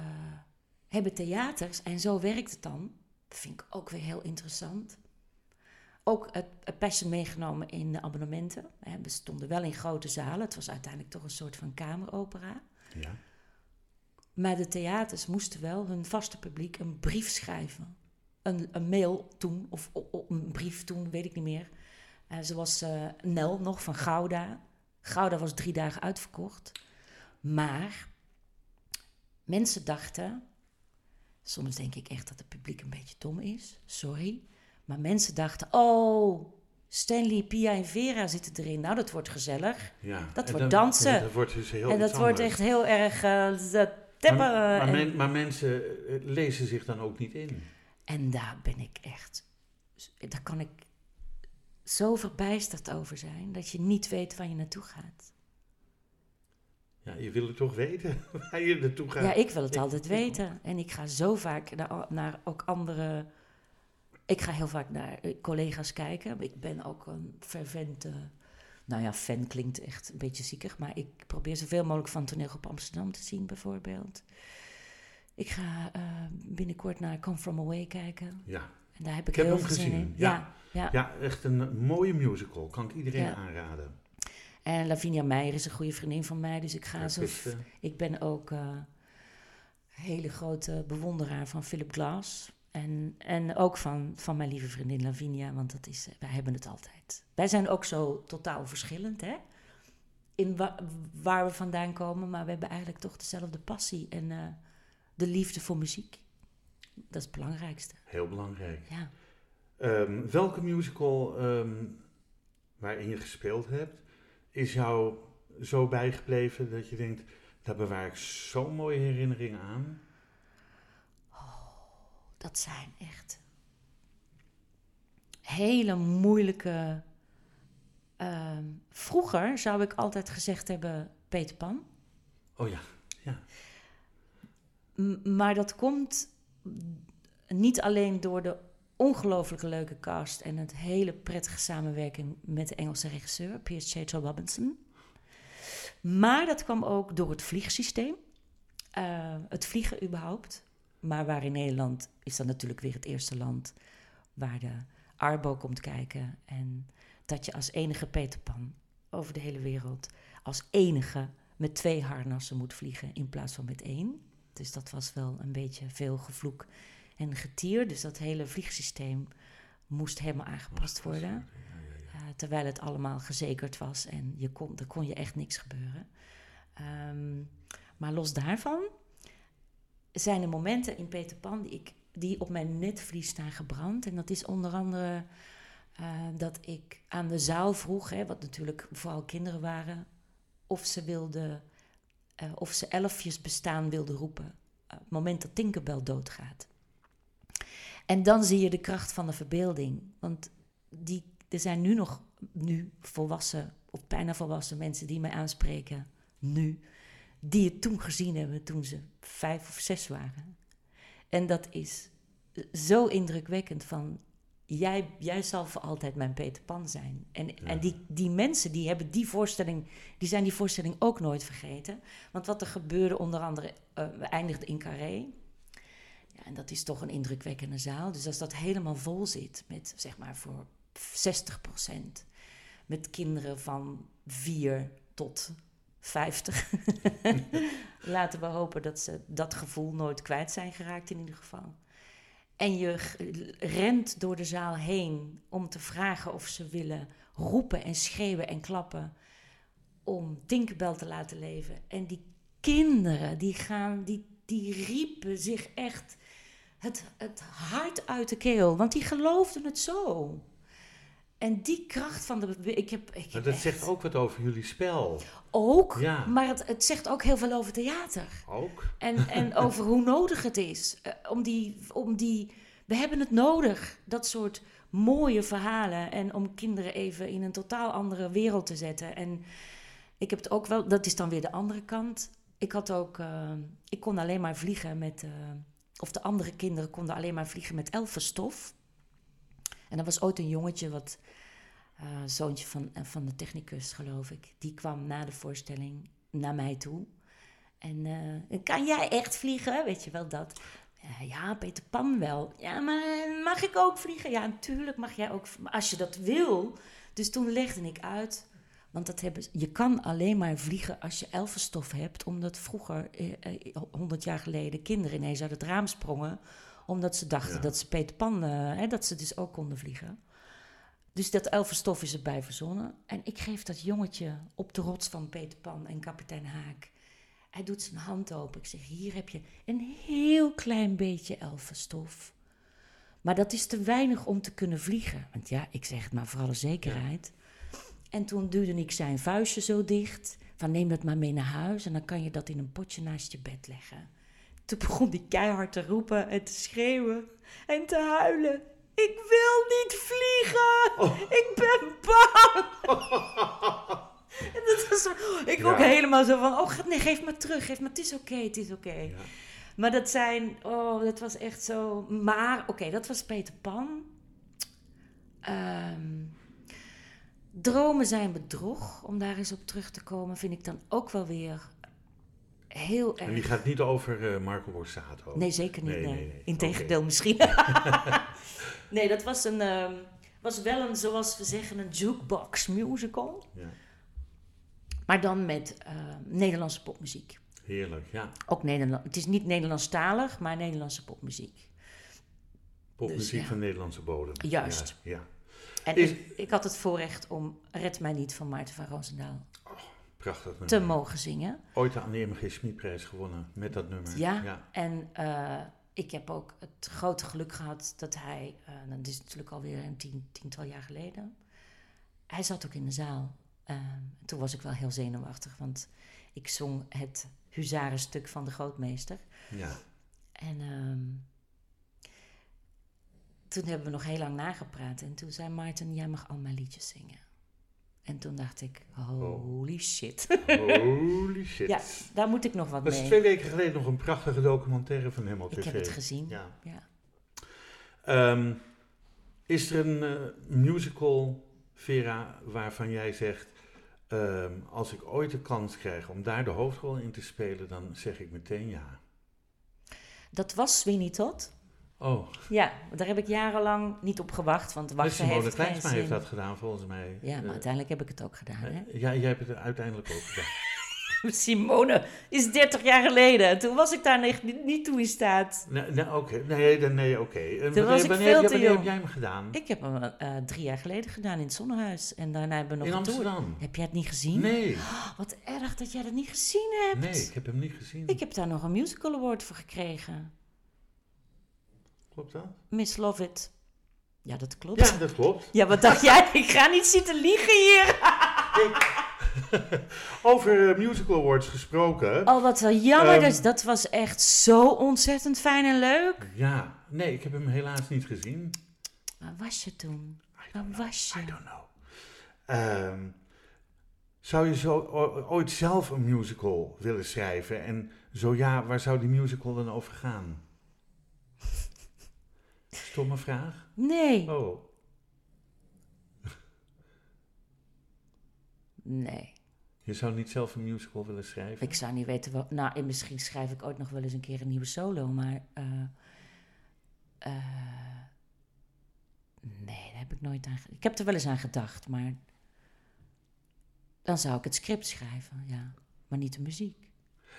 hebben theaters, en zo werkt het dan. Dat vind ik ook weer heel interessant. Ook het, Passion meegenomen in de abonnementen. We stonden wel in grote zalen. Het was uiteindelijk toch een soort van kameropera. Ja. Maar de theaters moesten wel hun vaste publiek een brief schrijven. Een, een mail toen, of een brief toen, weet ik niet meer. Eh, zoals eh, Nel nog van Gouda. Gouda was drie dagen uitverkocht. Maar mensen dachten, soms denk ik echt dat het publiek een beetje dom is, sorry. Maar mensen dachten, oh, Stanley, Pia en Vera zitten erin. Nou, dat wordt gezellig. ja. Dat wordt dan- dansen. ja, dat wordt dus heel en dat wordt echt heel erg eh, teppen. Maar, men- maar mensen eh, lezen zich dan ook niet in. En daar ben ik echt. Daar kan ik zo verbijsterd over zijn dat je niet weet waar je naartoe gaat. Ja, je wil het toch weten [LAUGHS] waar je naartoe gaat. Ja, ik wil het altijd weten. En ik ga zo vaak naar, naar ook andere. Ik ga heel vaak naar eh, collega's kijken. Ik ben ook een fervente. Nou ja, fan klinkt echt een beetje ziekig. Maar ik probeer zoveel mogelijk van toneel op Amsterdam te zien, bijvoorbeeld. Ik ga eh, binnenkort naar Come From Away kijken. Ja. En daar heb ik, Ik heb heel hem veel zin gezien, in. ja. ja, ja. ja, echt een mooie musical. Kan ik iedereen Ja. aanraden. En Lavinia Meijer is een goede vriendin van mij, dus ik ga Ja, zo. Kristen. Ik ben ook eh hele grote bewonderaar van Philip Glass. En, en ook van, van mijn lieve vriendin Lavinia, want dat is, wij hebben het altijd. Wij zijn ook zo totaal verschillend, hè? In wa- waar we vandaan komen, maar we hebben eigenlijk toch dezelfde passie en eh, de liefde voor muziek. Dat is het belangrijkste, Heel belangrijk. ja. Ehm, welke musical ehm, waarin je gespeeld hebt, is jou zo bijgebleven dat je denkt, daar bewaar ik zo'n mooie herinneringen aan? Dat zijn echt hele moeilijke. ehm, vroeger zou ik altijd gezegd hebben Peter Pan. Oh ja, M- maar dat komt niet alleen door de ongelooflijk leuke cast en het hele prettige samenwerking met de Engelse regisseur Piers J. Robinson. Maar dat kwam ook door het vliegsysteem. Eh, het vliegen überhaupt. Maar waar in Nederland is dat natuurlijk weer het eerste land waar de Arbo komt kijken. En dat je als enige Peter Pan over de hele wereld, als enige met twee harnassen moet vliegen in plaats van met één. Dus dat was wel een beetje veel gevloek en getier. Dus dat hele vliegsysteem moest helemaal aangepast worden. Eh, terwijl het allemaal gezekerd was en je kon, er kon je echt niks gebeuren. Ehm, maar los daarvan zijn er momenten in Peter Pan die, ik, die op mijn netvlies staan gebrand. En dat is onder andere eh, dat ik aan de zaal vroeg, hè, wat natuurlijk vooral kinderen waren, of ze wilden, eh, of ze elfjes bestaan wilden roepen. Op het moment dat Tinkerbell doodgaat. En dan zie je de kracht van de verbeelding. Want die, er zijn nu nog nu volwassen, of bijna volwassen mensen die mij aanspreken, nu, die het toen gezien hebben toen ze vijf of zes waren. En dat is zo indrukwekkend van jij, jij zal voor altijd mijn Peter Pan zijn. En, en die, die mensen die hebben die voorstelling, die zijn die voorstelling ook nooit vergeten. Want wat er gebeurde, onder andere, uh, we eindigden in Carré. En dat is toch een indrukwekkende zaal. Dus als dat helemaal vol zit, met zeg maar voor 60% met kinderen van 4 tot 50. [LAUGHS] Laten we hopen dat ze dat gevoel nooit kwijt zijn geraakt in ieder geval. En je rent door de zaal heen om te vragen of ze willen roepen en schreeuwen en klappen om Tinkerbell te laten leven. En die kinderen, die gaan, die, die riepen zich echt het, het hart uit de keel, want die geloofden het zo. En die kracht van de. Ik heb, ik maar dat zegt ook wat over jullie spel. Ook, ja. maar het, het zegt ook heel veel over theater. Ook. En, en [LAUGHS] over hoe nodig het is. Uh, om die, om die. We hebben het nodig, dat soort mooie verhalen. En om kinderen even in een totaal andere wereld te zetten. En ik heb het ook wel. Dat is dan weer de andere kant. Ik had ook. Uh, ik kon alleen maar vliegen met. Uh, of de andere kinderen konden alleen maar vliegen met elfenstof. En er was ooit een jongetje, wat uh, zoontje van, uh, van de technicus, geloof ik. Die kwam na de voorstelling naar mij toe. En uh, kan jij echt vliegen? Weet je wel dat? ja, Peter Pan wel. Ja, maar mag ik ook vliegen? Ja, natuurlijk mag jij ook. Als je dat wil. Dus toen legde ik uit. Want dat hebben, je kan alleen maar vliegen als je elfenstof hebt. Omdat vroeger, honderd jaar geleden, kinderen ineens uit het raam sprongen omdat ze dachten dat ze Peter Pan, hè, dat ze dus ook konden vliegen. Dus dat elfenstof is erbij verzonnen. En ik geef dat jongetje op de rots van Peter Pan en kapitein Haak. Hij doet zijn hand open. Ik zeg, hier heb je een heel klein beetje elfenstof. Maar dat is te weinig om te kunnen vliegen. Want ja, ik zeg het maar voor alle zekerheid. En toen duwde ik zijn vuistje zo dicht. Van neem dat maar mee naar huis en dan kan je dat in een potje naast je bed leggen. Toen begon hij keihard te roepen en te schreeuwen en te huilen. Ik wil niet vliegen! Oh. Ik ben bang! [LAUGHS] en dat was ik ook helemaal zo van, oh nee, geef me terug, geef me, het is oké, het is oké. Ja. Maar dat zijn, oh, dat was echt zo. Maar, oké, dat was Peter Pan. Um, dromen zijn bedrog, om daar eens op terug te komen, vind ik dan ook wel weer heel erg. En die gaat niet over uh, Marco Borsato? Nee, zeker niet. Nee, nee. nee, Integendeel misschien. [LAUGHS] nee, dat was, een, uh, was wel een, zoals we zeggen, een jukebox musical. Ja. Maar dan met uh, Nederlandse popmuziek. Heerlijk, ja. Ook Nederland. Het is niet Nederlandstalig, maar Nederlandse popmuziek. Popmuziek dus, ja. van Nederlandse bodem. Juist. Ja. ja. En is... ik, ik, had het voorrecht om Red mij niet van Maarten van Roosendaal Prachtig te mogen zingen. Ooit de MG Smitprijs gewonnen met dat nummer. Ja, en uh, ik heb ook het grote geluk gehad dat hij, uh, dat is natuurlijk alweer een tien, tiental jaar geleden, hij zat ook in de zaal. Uh, toen was ik wel heel zenuwachtig, want ik zong het huzarenstuk van de grootmeester. Ja. En um, toen hebben we nog heel lang nagepraat en toen zei Maarten, jij mag al mijn liedjes zingen. En toen dacht ik, holy shit. Holy [LAUGHS] shit. ja, daar moet ik nog wat mee. Dat is twee weken geleden nog een prachtige documentaire van hem op tv. Ik heb het gezien, ja. ja. Um, is er een uh, musical, Vera, waarvan jij zegt... Um, als ik ooit de kans krijg om daar de hoofdrol in te spelen, dan zeg ik meteen ja. Dat was Sweeney Todd. Oh. Ja, daar heb ik jarenlang niet op gewacht, want wachten dus heeft Kleinsma heeft dat gedaan, volgens mij. Ja, maar uh, uiteindelijk heb ik het ook gedaan, hè? Ja, jij hebt het uiteindelijk ook gedaan. [LAUGHS] Simone is 30 jaar geleden. Toen was ik daar niet, niet toe in staat. Nee, nee oké. Nee, nee. Toen was ik veel te jong. heb jij hem gedaan? Ik heb hem uh, drie jaar geleden gedaan in het Zonnehuis. En daarna hebben we nog in Amsterdam? Heb jij het niet gezien? Nee. Oh, wat erg dat jij dat niet gezien hebt. Nee, ik heb hem niet gezien. Ik heb daar nog een musical award voor gekregen. Klopt dat? Miss Love It. Ja, dat klopt. Ja, dat klopt. Ja, wat dacht jij? [LAUGHS] Ik ga niet zitten liegen hier. [LAUGHS] Over Musical Awards gesproken. Oh, wat wel jammer. Um, dus dat was echt zo ontzettend fijn en leuk. Ja, nee, ik heb hem helaas niet gezien. Waar was je toen? Waar was je? I don't know. Um, zou je zo ooit zelf een musical willen schrijven? En zo ja, waar zou die musical dan over gaan? Stomme vraag? Nee. Oh. Nee. Je zou niet zelf een musical willen schrijven? Ik zou niet weten wat. Nou, en misschien schrijf ik ooit nog wel eens een keer een nieuwe solo, maar. eh, eh, nee, daar heb ik nooit aan. Ik heb er wel eens aan gedacht, maar. Dan zou ik het script schrijven, ja. Maar niet de muziek.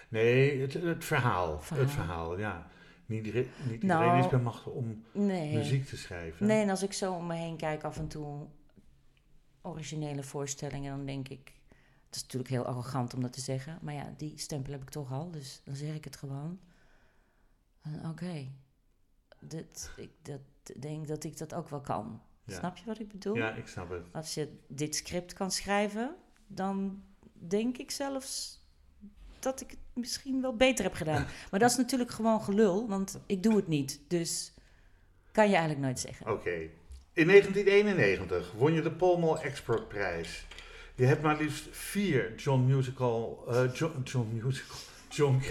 Nee, het, het verhaal. Verhaal. Het verhaal, ja. Niet, iedereen- niet Nou, iedereen is bij macht om Nee. muziek te schrijven. Nee, en als ik zo om me heen kijk af en toe originele voorstellingen, dan denk ik. Het is natuurlijk heel arrogant om dat te zeggen, maar ja, die stempel heb ik toch al, dus dan zeg ik het gewoon. Oké, dit, ik dat, denk dat ik dat ook wel kan. Ja. Snap je wat ik bedoel? Ja, ik snap het. Als je dit script kan schrijven, dan denk ik zelfs dat ik het misschien wel beter heb gedaan. Maar dat is natuurlijk gewoon gelul, want ik doe het niet. Dus kan je eigenlijk nooit zeggen. Oké. In 1991 won je de Polmol Exportprijs. Je hebt maar liefst vier John Musical, eh, John, John Musical, John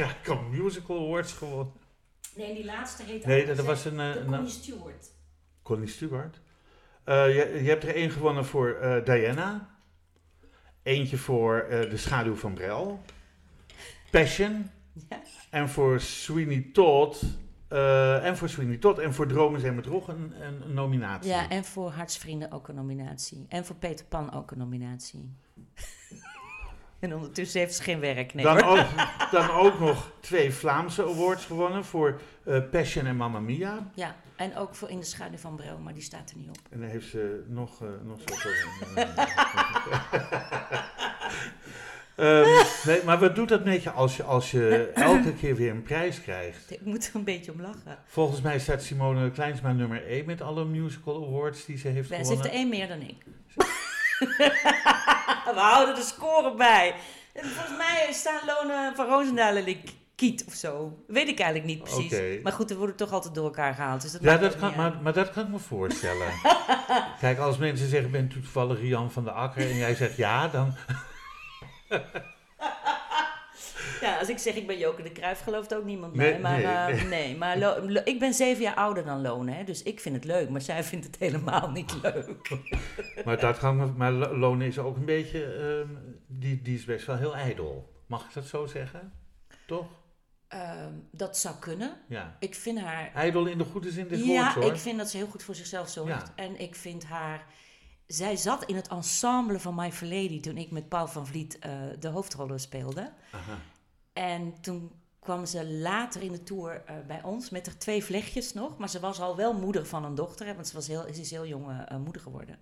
Musical Awards gewonnen. Nee, die laatste heet Nee, dat was een, eh, een- Connie Stewart. Connie Stewart. Eh, je, je hebt er één gewonnen voor eh, Diana. Eentje voor eh, De Schaduw van Brel. Passion. En voor Sweeney Todd. eh, en voor Sweeney Todd. En voor Dromen zijn met Rog een, nominatie. Ja, en voor Hartsvrienden ook een nominatie. En voor Peter Pan ook een nominatie. [LAUGHS] en ondertussen heeft ze geen werk, nee dan, ook, [LAUGHS] dan ook nog twee Vlaamse awards gewonnen voor eh, Passion en Mamma Mia. Ja, en ook voor In de Schaduw van Brel, maar die staat er niet op. En dan heeft ze nog, eh nog zoveel. [LAUGHS] Ehm, [LAUGHS] nee, maar wat doet dat met je als je, als je elke keer weer een prijs krijgt? Ik moet er een beetje om lachen. Volgens mij staat Simone Kleinsma nummer 1 met alle musical awards die ze heeft Ze heeft gewonnen. er één meer dan ik. [LAUGHS] We houden de score bij. En volgens mij staan Lonen van Roosendaal en ik kiet of zo. Weet ik eigenlijk niet precies. Maar goed, er worden toch altijd door elkaar gehaald. Dus dat Ja, dat kan, maar, maar dat kan ik me voorstellen. [LAUGHS] Kijk, als mensen zeggen, bent u toevallig Rian van der Akker? En jij zegt ja, dan... [LAUGHS] Ja, als ik zeg ik ben Joke de Cruijff, gelooft ook niemand Nee, mij. Maar, nee, eh, [LAUGHS] nee. maar Lo- Lo- ik ben zeven jaar ouder dan Lone, hè, dus ik vind het leuk. Maar zij vindt het helemaal niet leuk. [LAUGHS] Maar, dat maar Lo- Lone is ook een beetje... ehm, die, die is best wel heel ijdel. Mag ik dat zo zeggen? Toch? Ehm, dat zou kunnen. Ja. Ik vind haar Ijdel in de goede zin des ja, woords, hoor. ik vind dat ze heel goed voor zichzelf zorgt. Ja. En ik vind haar... Zij zat in het ensemble van My Fair Lady toen ik met Paul van Vliet eh, de hoofdrollen speelde. Aha. En toen kwam ze later in de tour eh, bij ons met er twee vlechtjes nog. Maar ze was al wel moeder van een dochter, hè, want ze, was heel, ze is heel jong eh, moeder geworden.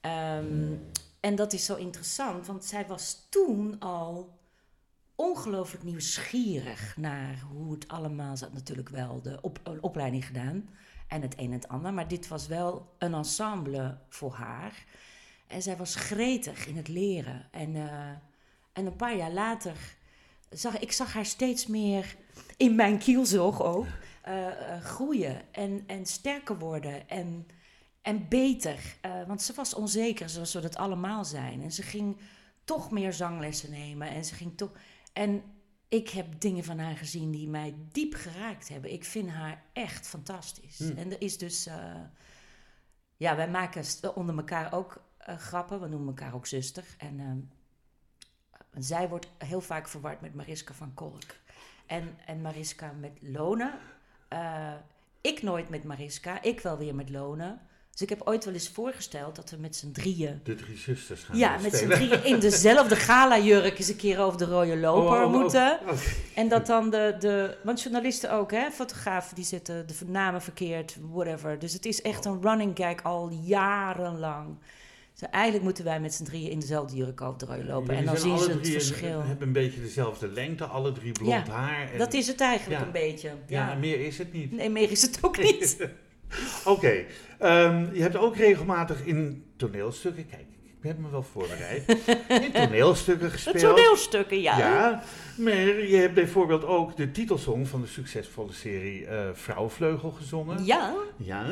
Ehm, en dat is zo interessant, want zij was toen al ongelooflijk nieuwsgierig naar hoe het allemaal zat. Natuurlijk wel de op, opleiding gedaan en het een en het ander. Maar dit was wel een ensemble voor haar. En zij was gretig in het leren. En, eh, en een paar jaar later zag ik zag haar steeds meer in mijn kielzog ook eh, eh, groeien en, en sterker worden en, en beter. Want ze was onzeker, zoals we dat allemaal zijn. En ze ging toch meer zanglessen nemen en ze ging toch. En ik heb dingen van haar gezien die mij diep geraakt hebben. Ik vind haar echt fantastisch. Hmm. En er is dus. eh, ja, wij maken st- onder elkaar ook eh, grappen. We noemen elkaar ook zuster. En ehm, zij wordt heel vaak verward met Mariska van Kolk. En, en Mariska met Lona. Eh, ik nooit met Mariska, ik wel weer met Lona. Dus ik heb ooit wel eens voorgesteld dat we met z'n drieën... De drie zusters gaan Ja, we met z'n drieën in dezelfde gala-jurk eens een keer over de rode loper Oh, oh, oh. moeten. En dat dan de, de... Want journalisten ook, hè? Fotografen, die zetten de namen verkeerd, whatever. Dus het is echt een running gag al jarenlang. Dus eigenlijk moeten wij met z'n drieën in dezelfde jurk over de rode lopen. Jullie en dan zien ze het verschil. hebben een beetje dezelfde lengte, alle drie blond Ja, haar. En, Dat is het eigenlijk Ja. een beetje. ja, Ja. meer is het niet. Nee, meer is het ook niet. [LAUGHS] [LAUGHS] Oké, ehm, je hebt ook regelmatig in toneelstukken, kijk, ik heb me wel voorbereid, [LAUGHS] in toneelstukken gespeeld. toneelstukken, ja. Ja, maar je hebt bijvoorbeeld ook de titelsong van de succesvolle serie eh Vrouwenvleugel gezongen. Ja. Ja,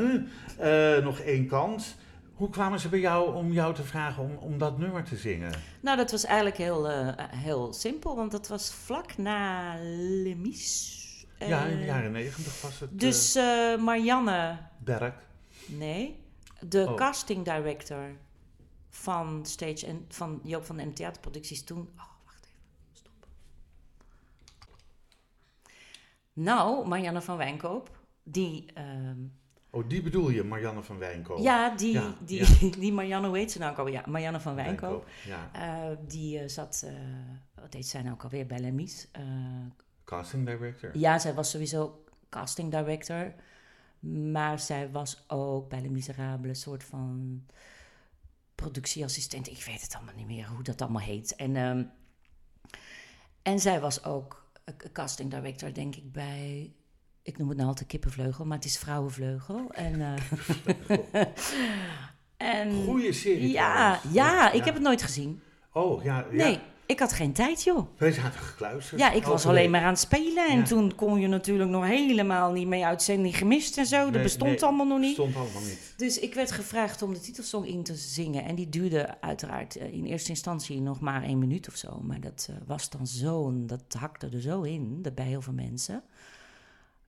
eh, nog één kans. Hoe kwamen ze bij jou om jou te vragen om, om dat nummer te zingen? Nou, dat was eigenlijk heel, eh, heel simpel, want dat was vlak na Lemis. Ja, in de Eh, jaren negentig was het Dus eh, eh, Marianne, Berk. nee, de Oh. casting director van Stage en van Joop van de M Theaterproducties toen. Oh, wacht even, stop. Nou, Marianne van Wijnkoop, die. ehm, Oh, die bedoel je, Marianne van Wijnkoop. Ja, die, Ja, die, [LAUGHS] die Marianne, hoe heet ze nou ook alweer? Ja, Marianne van Wijnkoop. Ja, die zat, eh, wat deed zij nou ook alweer bij Lemmy's? Casting director. ja, zij was sowieso casting director. Maar zij was ook bij Les Miserables een soort van productieassistent. Ik weet het allemaal niet meer hoe dat allemaal heet. En, ehm, en zij was ook casting director, denk ik, bij... Ik noem het nou altijd kippenvleugel, maar het is vrouwenvleugel. En, eh, [LAUGHS] en Goeie serie ja, trouwens. ja, ik heb het nooit gezien. Oh, ja. ja. Nee, ik had geen tijd, joh. Wij zaten gekluisterd. Ja, ik was alleen maar aan het spelen. En Ja. toen kon je natuurlijk nog helemaal niet mee uitzending gemist en zo. Dat bestond nee, allemaal nog niet. Stond allemaal niet. Dus ik werd gevraagd om de titelsong in te zingen. En die duurde uiteraard eh, in eerste instantie nog maar één minuut of zo. Maar dat eh, was dan zo, dat hakte er zo in, dat bij heel veel mensen.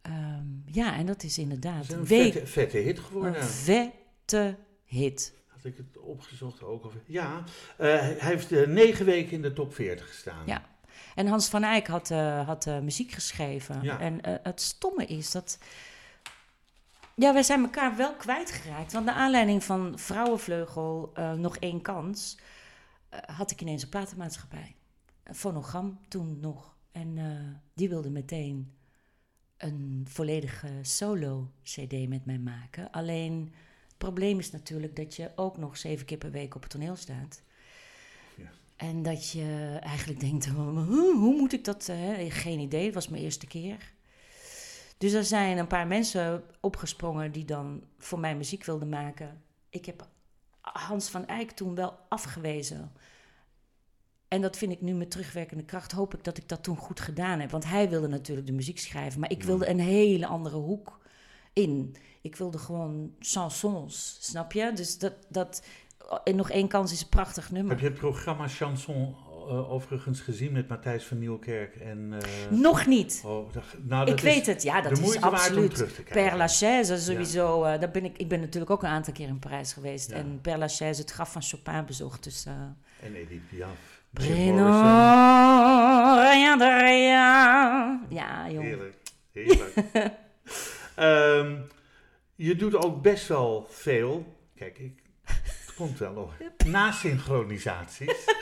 Ehm, ja, en dat is inderdaad is een week, vette, vette hit geworden. een vette hit. Ik het opgezocht ook? Of, ja, eh, hij heeft eh, negen weken in de top 40 gestaan. Ja. En Hans van Eyck had, eh, had muziek geschreven. Ja. En het stomme is dat. Ja, wij zijn elkaar wel kwijtgeraakt. Want naar aanleiding van Vrouwenvleugel, nog één kans, had ik ineens een platenmaatschappij. Een fonogram toen nog. En die wilde meteen een volledige solo-CD met mij maken. Alleen probleem is natuurlijk dat je ook nog zeven keer per week op het toneel staat. Ja. En dat je eigenlijk denkt, hoe, hoe moet ik dat? eh, hè? Geen idee, het was mijn eerste keer. Dus er zijn een paar mensen opgesprongen die dan voor mij muziek wilden maken. Ik heb Hans van Eyck toen wel afgewezen. En dat vind ik nu met terugwerkende kracht. Hoop ik dat ik dat toen goed gedaan heb. Want hij wilde natuurlijk de muziek schrijven. Maar ik wilde een hele andere hoek in. Ik wilde gewoon chansons, snap je? Dus dat... dat en nog één kans is een prachtig nummer. Heb je het programma Chanson eh, overigens gezien met Matthijs van Nieuwkerk? En, eh, Nog niet. oh, dat, nou, dat ik is weet het, ja, dat de is moeite waard om absoluut. terug te kijken. Père Lachaise sowieso. eh, daar ben ik, ik ben natuurlijk ook een aantal keer in Parijs geweest. Ja. En Père Lachaise het graf van Chopin bezocht. Dus, eh En Edith Piaf. Rien de rien. Ja, joh. Heerlijk, heerlijk. [LAUGHS] Ehm, je doet ook best wel veel. Kijk, ik, het komt wel nog. Na synchronisaties. [LAUGHS]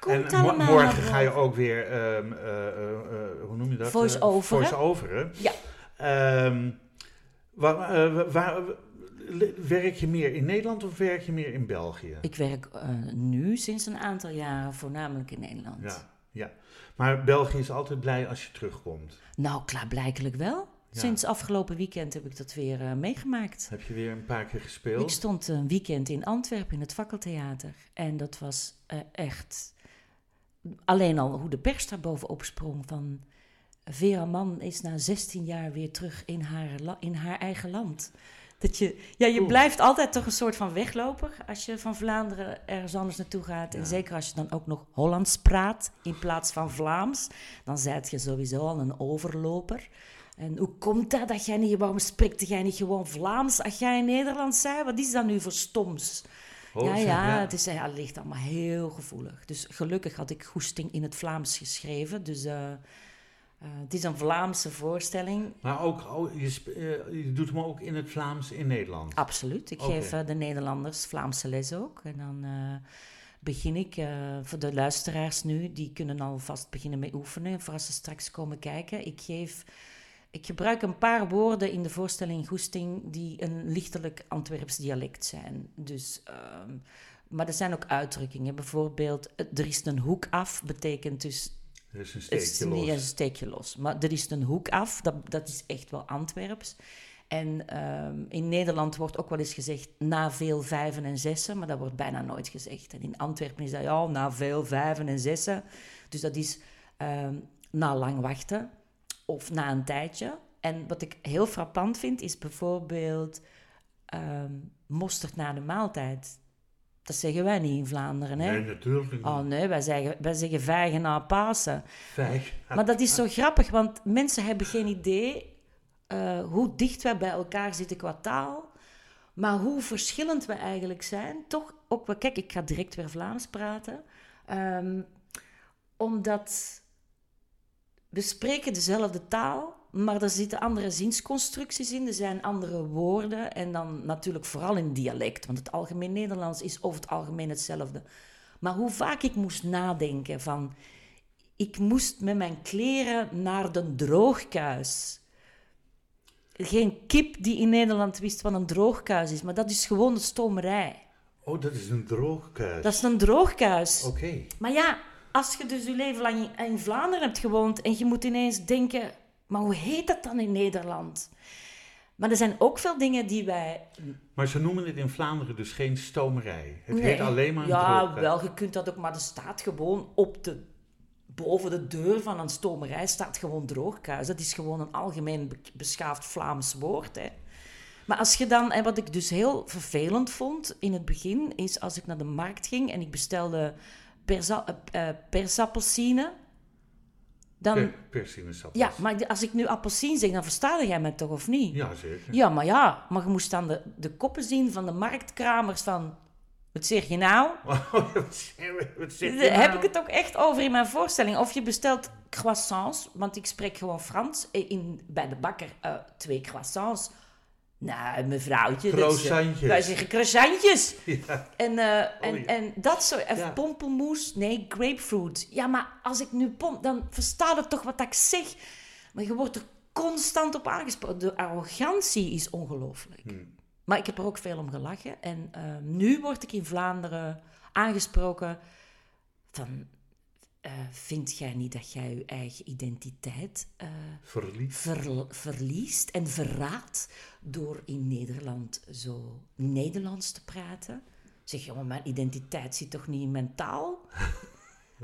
Komt en mo- morgen ga je ook weer, ehm, eh, eh, eh, hoe noem je dat? Voice-overen. Voice-overen. Ja. Ehm, waar, eh, waar- werk je meer in Nederland of werk je meer in België? Ik werk nu sinds een aantal jaren voornamelijk in Nederland. Ja, ja. Maar België is altijd blij als je terugkomt. Nou, klaarblijkelijk wel. Ja. Sinds afgelopen weekend heb ik dat weer eh, meegemaakt. Heb je weer een paar keer Ik gespeeld? stond een weekend in Antwerpen in het Fakkeltheater. En dat was eh, echt... Alleen al hoe de pers daar bovenop sprong van... Vera Mann is na 16 jaar weer terug in haar, in haar eigen land. Dat je, ja, je Oeh. blijft altijd toch een soort van wegloper als je van Vlaanderen ergens anders naartoe gaat. Ja. En zeker als je dan ook nog Hollands praat in plaats van Vlaams. Dan zijt je sowieso al een overloper. En hoe komt dat dat jij niet, waarom spreekt jij niet gewoon Vlaams als jij in Nederland zei? Wat is dat nu voor stoms? Oh, ja, ja, het, is, ja, ligt allemaal heel gevoelig. Dus gelukkig had ik goesting in het Vlaams geschreven. Dus eh, eh, het is een Vlaamse voorstelling. Maar ook, oh, je, eh, je doet hem ook in het Vlaams in Nederland. Absoluut. Ik geef de Nederlanders Vlaamse les ook. En dan begin ik, voor de luisteraars nu, die kunnen alvast beginnen met oefenen. Voor als ze straks komen kijken. Ik geef... Ik gebruik een paar woorden in de voorstelling Goesting die een lichtelijk Antwerps dialect zijn. Dus, ehm, maar er zijn ook uitdrukkingen. Bijvoorbeeld, er is een hoek af, betekent dus Er is een is steekje niet los. een steekje los. Maar er is een hoek af, dat, dat is echt wel Antwerps. En ehm, in Nederland wordt ook wel eens gezegd na veel vijven en zessen, maar dat wordt bijna nooit gezegd. En in Antwerpen is dat ja, na veel vijven en zessen. Dus dat is ehm, na lang wachten of na een tijdje. En wat ik heel frappant vind, is bijvoorbeeld ehm, mosterd na de maaltijd. Dat zeggen wij niet in Vlaanderen, hè? Nee, natuurlijk niet. Oh nee, wij zeggen, wij zeggen vijgen na Pasen. Vijg. Maar dat is zo grappig, want mensen hebben geen idee eh, hoe dicht wij bij elkaar zitten qua taal. Maar hoe verschillend we eigenlijk zijn. Toch ook, wel- kijk, ik ga direct weer Vlaams praten. Ehm, omdat we spreken dezelfde taal, maar er zitten andere zinsconstructies in. Er zijn andere woorden. En dan natuurlijk vooral in dialect, want het algemeen Nederlands is over het algemeen hetzelfde. Maar hoe vaak ik moest nadenken van... Ik moest met mijn kleren naar de droogkuis. Geen kip die in Nederland wist wat een droogkuis is, maar dat is gewoon de stomerij. Oh, dat is een droogkuis. Dat is een droogkuis. Oké. Maar ja, als je dus je leven lang in, in Vlaanderen hebt gewoond en je moet ineens denken, maar hoe heet dat dan in Nederland? Maar er zijn ook veel dingen die wij... Maar ze noemen het in Vlaanderen dus geen stomerij. Het Nee. heet alleen maar een Ja, wel, je kunt dat ook, maar er staat gewoon op de... Boven de deur van een stomerij staat gewoon droogkuis. Dat is gewoon een algemeen be- beschaafd Vlaams woord, hè. Maar als je dan, en wat ik dus heel vervelend vond in het begin, is als ik naar de markt ging en ik bestelde persa, eh, persappelsine, dan... Per, persinesappels. Ja, maar als ik nu appelsien zeg, dan versta jij mij toch of niet? Ja, zeker. Ja, maar ja, maar je moest dan de, de koppen zien van de marktkramers van... [LAUGHS] Wat zeg je nou? wat zeg, je Daar heb ik het ook echt over in mijn voorstelling. Of je bestelt croissants, want ik spreek gewoon Frans. eh, In, bij de bakker twee croissants. Nou, mevrouwtje. dat eh, Croissantjes. Wij zeggen croissantjes. [LAUGHS] Ja. En, eh, en, Oh ja. en dat soort... En Ja. pompelmoes, nee, grapefruit. Ja, maar als ik nu pomp, dan versta je toch wat ik zeg. Maar je wordt er constant op aangesproken. De arrogantie is ongelooflijk. Hmm. Maar ik heb er ook veel om gelachen. En eh, nu word ik in Vlaanderen aangesproken van... eh, vind jij niet dat jij je eigen identiteit eh, Verliefd. ver- verliest en verraadt door in Nederland zo Nederlands te praten? Zeg, jongen, mijn identiteit zit toch niet in mijn taal? [LAUGHS]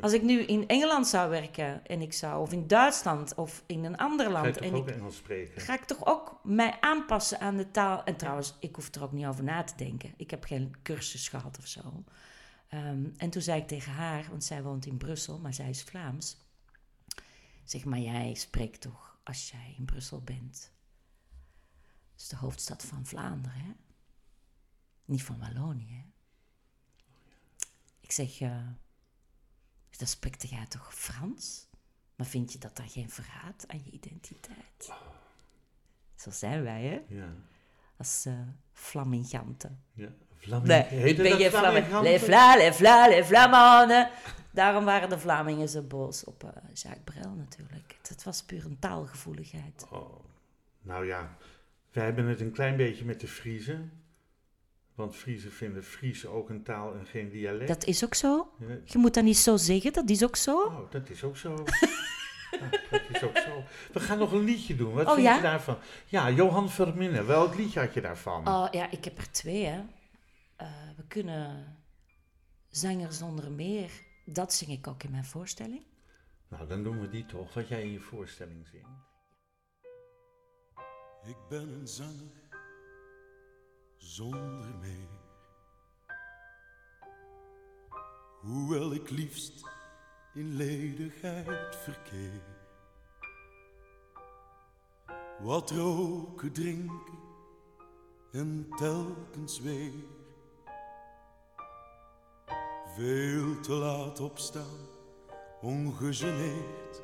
Als ik nu in Engeland zou werken en ik zou, of in Duitsland of in een ander land, toch en ook ik, Engels spreken? ga ik toch ook mij aanpassen aan de taal. En trouwens, ik hoef er ook niet over na te denken. Ik heb geen cursus gehad of zo. Ehm, en toen zei ik tegen haar, want zij woont in Brussel, maar zij is Vlaams. Zeg maar, jij spreekt toch als jij in Brussel bent. Dat is de hoofdstad van Vlaanderen, hè? Niet van Wallonië, hè? Ik zeg, eh dan spreekte jij toch Frans? Maar vind je dat dan geen verraad aan je identiteit? Zo zijn wij, hè? Ja. Als eh flaminganten. ja. Vlaming. Nee, ben dat geen Vlaming. Vlaminganten? Les Vla, les Vla, les Flamands. Daarom waren de Vlamingen zo boos op eh, Jacques Brel natuurlijk. Het, was puur een taalgevoeligheid. Oh. Nou ja, wij hebben het een klein beetje met de Friezen. Want Friezen vinden Fries ook een taal en geen dialect. Dat is ook zo. Je moet dat niet zo zeggen, dat is ook zo. Oh, dat is ook zo. Ja, [LAUGHS] dat is ook zo. We gaan nog een liedje doen. Wat Oh, vind ja? je daarvan? Ja, Johan Verminnen. Welk liedje had je daarvan? Oh ja, ik heb er twee, hè. Eh, we kunnen Zanger zonder meer. Dat zing ik ook in mijn voorstelling. Nou, dan doen we die toch, wat jij in je voorstelling zingt. Ik ben een zanger zonder meer. Hoewel ik liefst in ledigheid verkeer. Wat roken, drinken en telkens weer. Veel te laat opstaan, ongegeneerd.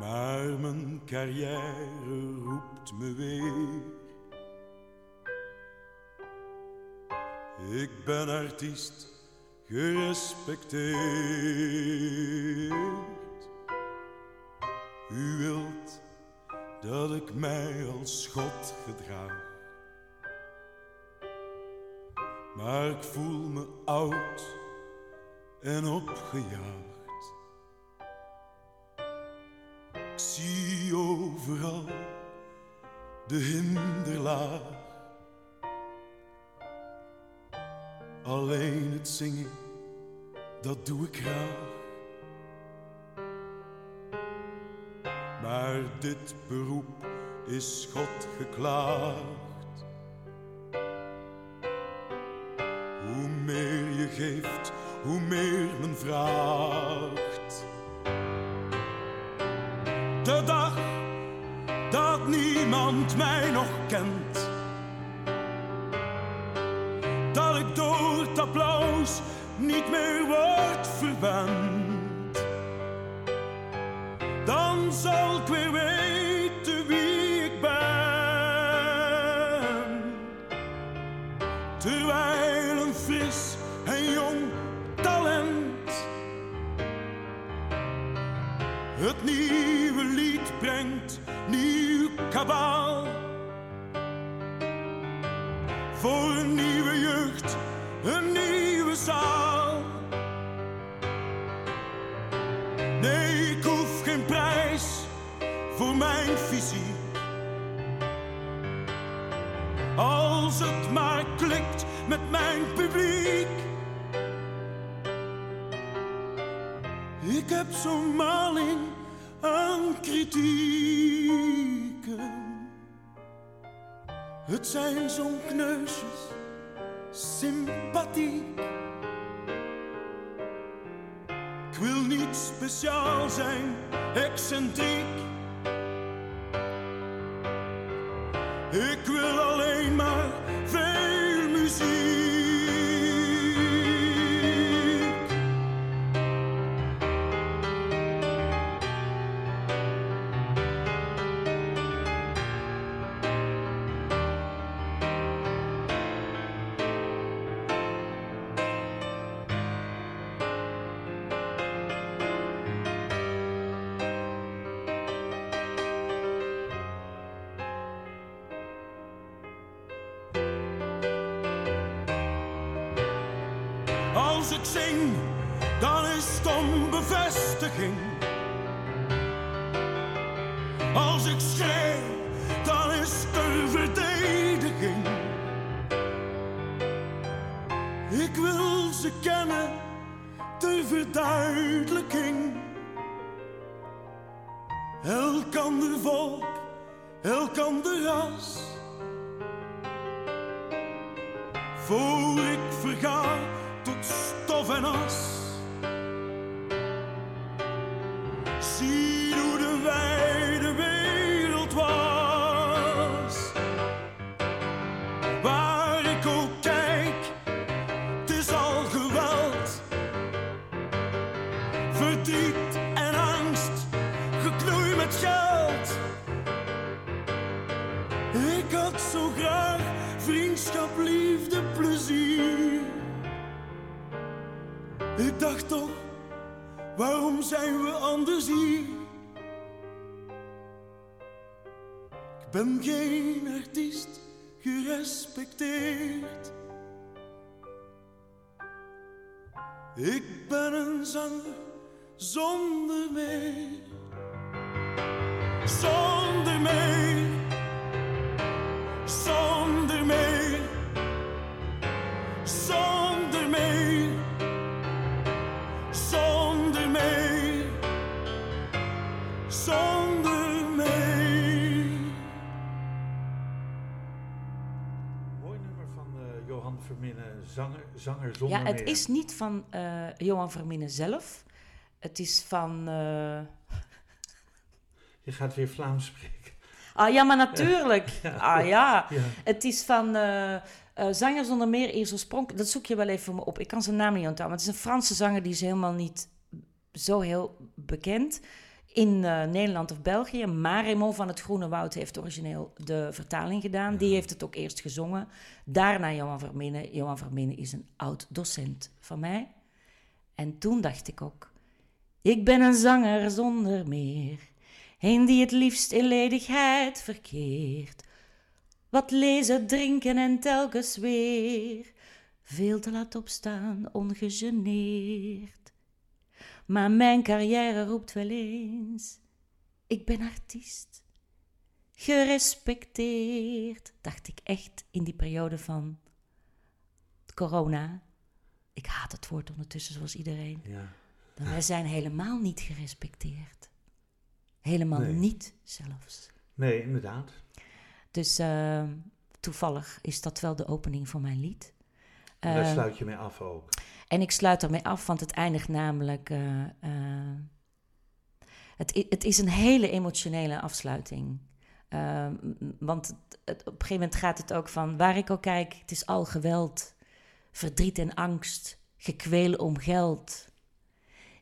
Maar mijn carrière roept me weer. Ik ben artiest, gerespecteerd. U wilt dat ik mij als God gedraag. Maar ik voel me oud en opgejaagd. Ik zie overal de hinderlaag. Alleen het zingen, dat doe ik graag. Maar dit beroep is God geklaagd. Hoe meer je geeft, hoe meer men vraagt. De dag dat niemand mij nog kent. Dat ik door het applaus niet meer word verwend. Het maar klikt met mijn publiek. Ik heb zo'n maling aan kritieken. Het zijn zo'n kneusjes, sympathiek. Ik wil niet speciaal zijn, excentriek. Elk ander volk, elk ander ras. Voor ik verga tot stof en as. Waarom zijn we anders hier? Ik ben geen artiest, gerespecteerd. Ik ben een zanger zonder meer. Zonder zanger, zanger zonder Ja, het meer. is niet van eh, Johan Verminnen zelf. Het is van... eh, Je gaat weer Vlaams spreken. Ah ja, maar natuurlijk. [LAUGHS] Ah ja. Ja. Het is van eh, zanger zonder meer eerst oorspronkelijk. Dat zoek je wel even voor me op. Ik kan zijn naam niet onthouden. Maar het is een Franse zanger die is helemaal niet zo heel bekend in eh, Nederland of België. Raymond van het Groene Woud heeft origineel de vertaling gedaan. Die heeft het ook eerst gezongen. Daarna Johan Verminnen. Johan Verminnen is een oud docent van mij. En toen dacht ik ook... Ik ben een zanger zonder meer. Een die het liefst in ledigheid verkeert. Wat lezen, drinken en telkens weer. Veel te laat opstaan, ongegeneerd. Maar mijn carrière roept wel eens. Ik ben artiest. Gerespecteerd, dacht ik echt in die periode van corona. Ik haat het woord ondertussen zoals iedereen. Ja. Maar wij zijn helemaal niet gerespecteerd. Helemaal Nee. niet zelfs. Nee, inderdaad. Dus eh, toevallig is dat wel de opening van mijn lied. En daar Eh, sluit je mee af ook. En ik sluit ermee af, want het eindigt namelijk. eh, eh, het, het is een hele emotionele afsluiting. Eh, m- m- want het- op een gegeven moment gaat het ook van waar ik ook kijk, het is al geweld, verdriet en angst, gekweel om geld.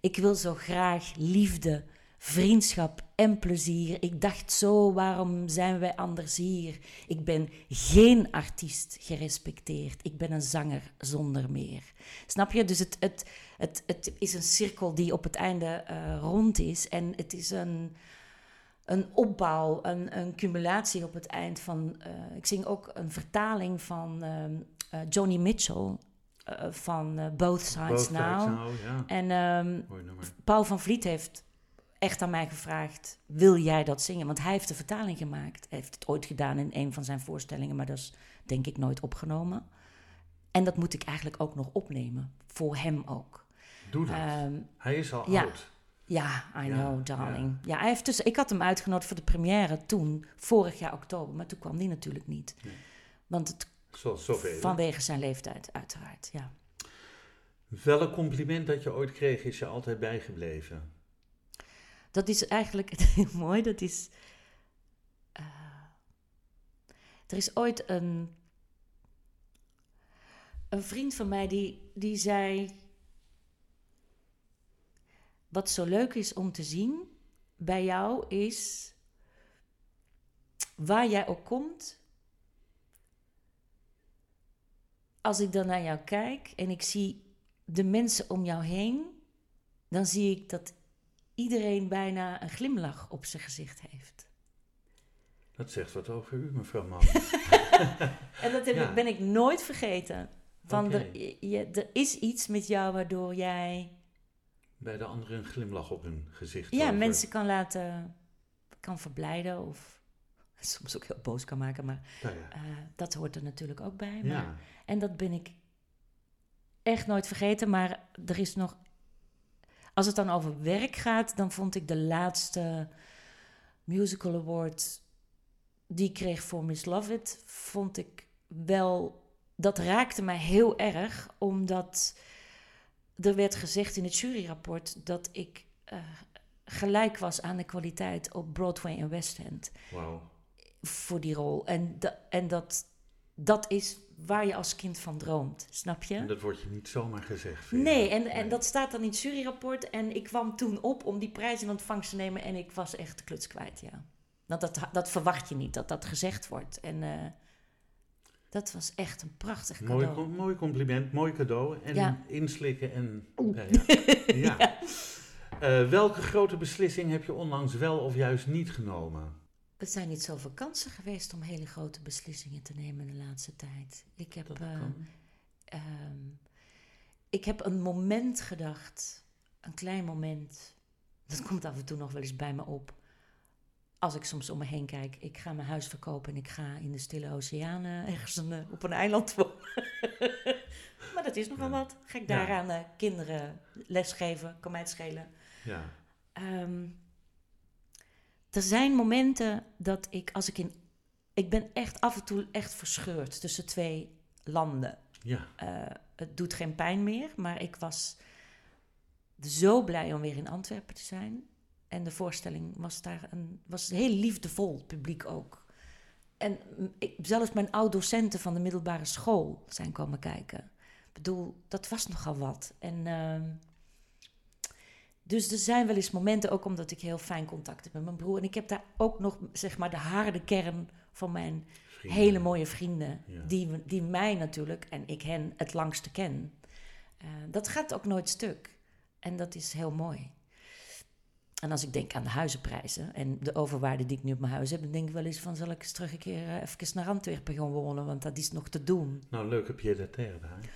Ik wil zo graag liefde, vriendschap en plezier. Ik dacht zo, waarom zijn wij anders hier? Ik ben geen artiest gerespecteerd. Ik ben een zanger zonder meer. Snap je? Dus het, het, het, het is een cirkel die op het einde eh, rond is. En het is een, een opbouw, een, een cumulatie op het eind van... eh, ik zing ook een vertaling van ehm eh, Joni Mitchell... van Both Sides Both Now. Sides Now, ja. En ehm. Paul van Vliet heeft echt aan mij gevraagd: wil jij dat zingen? Want hij heeft de vertaling gemaakt. Hij heeft het ooit gedaan in een van zijn voorstellingen, maar dat is denk ik nooit opgenomen. En dat moet ik eigenlijk ook nog opnemen. Voor hem ook. Doe dat. Ehm, Hij is al ja. oud. ja, I Ja, know, darling. Ja. hij heeft dus, ik had hem uitgenodigd voor de première toen, vorig jaar oktober. Maar toen kwam die natuurlijk niet. Nee. Want het, zoveel. vanwege zijn leeftijd, uiteraard. Ja. Welk compliment dat je ooit kreeg is je altijd bijgebleven? Dat is eigenlijk [LAUGHS] heel mooi. Dat is. eh, er is ooit een. Een vriend van mij die, die zei. Wat zo leuk is om te zien bij jou is. Waar jij ook komt. Als ik dan naar jou kijk en ik zie de mensen om jou heen, dan zie ik dat iedereen bijna een glimlach op zijn gezicht heeft. Dat zegt wat over u, mevrouw Man. [LAUGHS] En dat heb Ja. ik, ben ik nooit vergeten. Van Oké. er, je, er is iets met jou waardoor jij Bij de anderen een glimlach op hun gezicht. ja, over. mensen kan laten, kan verblijden of [LAUGHS] soms ook heel boos kan maken. Maar Nou ja. eh, dat hoort er natuurlijk ook bij. Maar, ja. En dat ben ik echt nooit vergeten. Maar er is nog. Als het dan over werk gaat, dan vond ik de laatste musical award die ik kreeg voor Miss Love It, vond ik wel. Dat raakte mij heel erg, omdat er werd gezegd in het juryrapport dat ik eh, gelijk was aan de kwaliteit op Broadway en West End Wauw. voor die rol. En, da- en dat, dat is waar je als kind van droomt, snap je? En dat wordt je niet zomaar gezegd. Nee, en, en dat staat dan in het juryrapport. En ik kwam toen op om die prijs in ontvangst te nemen. En ik was echt de kluts kwijt, ja. Want dat, dat verwacht je niet, dat dat gezegd wordt. En eh, dat was echt een prachtig Mooi, cadeau. com- mooi compliment, mooi cadeau. En Ja. inslikken en... Ja, [LAUGHS] ja. ja. Eh, welke grote beslissing heb je onlangs wel of juist niet genomen? Het zijn niet zoveel kansen geweest om hele grote beslissingen te nemen de laatste tijd. Ik heb, eh, kan. ehm, ik heb een moment gedacht, een klein moment. Dat komt af en toe nog wel eens bij me op. Als ik soms om me heen kijk, ik ga mijn huis verkopen en ik ga in de Stille Oceaan eh, ergens een, eh, op een eiland wonen. [LAUGHS] maar dat is nogal Ja. wat. Ga ik Ja. daaraan eh, kinderen lesgeven, kan mij het schelen. Ja. Ehm, er zijn momenten dat ik, als ik in. Ik ben echt af en toe echt verscheurd tussen twee landen. Ja. Eh, het doet geen pijn meer, maar ik was zo blij om weer in Antwerpen te zijn. En de voorstelling was daar een, was heel liefdevol, publiek ook. En ik, zelfs mijn oud-docenten van de middelbare school zijn komen kijken. Ik bedoel, dat was nogal wat. En ehm, dus er zijn wel eens momenten, ook omdat ik heel fijn contact heb met mijn broer. En ik heb daar ook nog, zeg maar, de harde kern van mijn Vrienden. hele mooie vrienden. Ja. Die, die mij natuurlijk en ik hen het langste ken. Eh, dat gaat ook nooit stuk. En dat is heel mooi. En als ik denk aan de huizenprijzen en de overwaarde die ik nu op mijn huis heb, dan denk ik wel eens van zal ik eens terug een keer eh, even naar Antwerpen gaan wonen, want dat is nog te doen, Nou, leuke pied-à-terre daar.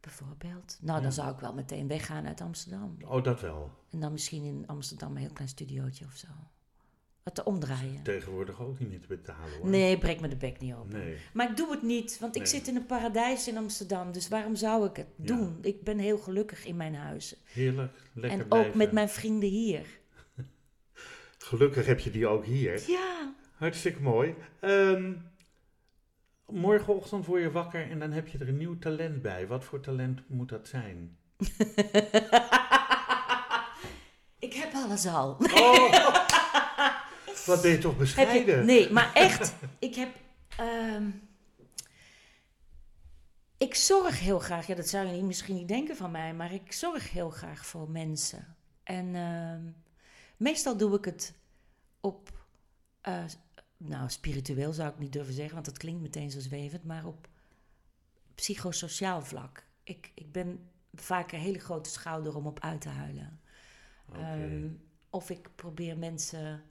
Bijvoorbeeld. Nou, Ja. dan zou ik wel meteen weggaan uit Amsterdam. Oh, dat wel. En dan misschien in Amsterdam een heel klein studiootje of zo. Het te omdraaien. Tegenwoordig ook niet meer te betalen hoor. Nee, breek me de bek niet open. Nee. Maar ik doe het niet, want ik Nee. zit in een paradijs in Amsterdam. Dus waarom zou ik het Ja. doen? Ik ben heel gelukkig in mijn huis. Heerlijk. Lekker en ook met mijn vrienden hier. [LAUGHS] Gelukkig heb je die ook hier. Ja. Hartstikke mooi. Ehm, Morgenochtend word je wakker en dan heb je er een nieuw talent bij. Wat voor talent moet dat zijn? [LAUGHS] ik heb alles al. Oh, wat ben je toch bescheiden? je, nee, maar echt, ik heb. ehm, ik zorg heel graag, ja, dat zou je misschien niet denken van mij, maar ik zorg heel graag voor mensen. En ehm, meestal doe ik het op, eh, nou, spiritueel zou ik niet durven zeggen, want dat klinkt meteen zo zwevend, maar op psychosociaal vlak. Ik, ik ben vaak een hele grote schouder om op uit te huilen. Ehm, of ik probeer mensen.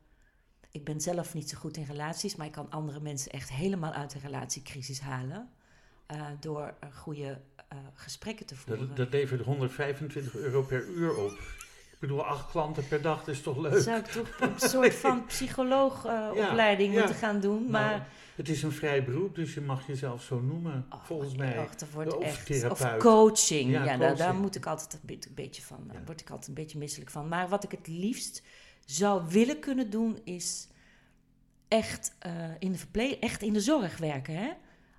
Ik ben zelf niet zo goed in relaties, maar ik kan andere mensen echt helemaal uit de relatiecrisis halen. eh, door goede eh, gesprekken te voeren. Dat, dat levert 125 euro per uur op. Ik bedoel, acht klanten per dag, dat is toch leuk? Zou ik toch [LAUGHS] een soort van psycholoogopleiding ja. moeten gaan doen? Maar Nou, het is een vrij beroep, dus je mag jezelf zo noemen, Oh, volgens maar mij. Och, dat wordt Of echt. therapeut. Of coaching. Ja, Ja, Daar, moet ik altijd een beetje, een beetje van. Daar word ik altijd een beetje misselijk van. Maar wat ik het liefst zou willen kunnen doen, is echt, eh, in, de verple- echt in de zorg werken. Hè?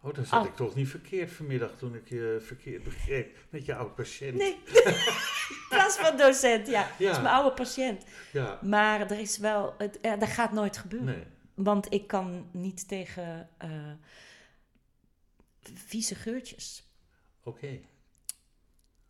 Oh, dan zat Oh. ik toch niet verkeerd vanmiddag toen ik je verkeerd begreep met je oud-patiënt. Nee, in plaats van docent, ja. Ja. Dat is mijn oude patiënt. Ja, Maar er is wel, het, eh, dat gaat nooit gebeuren. nee. Want ik kan niet tegen eh, vieze geurtjes. Oké.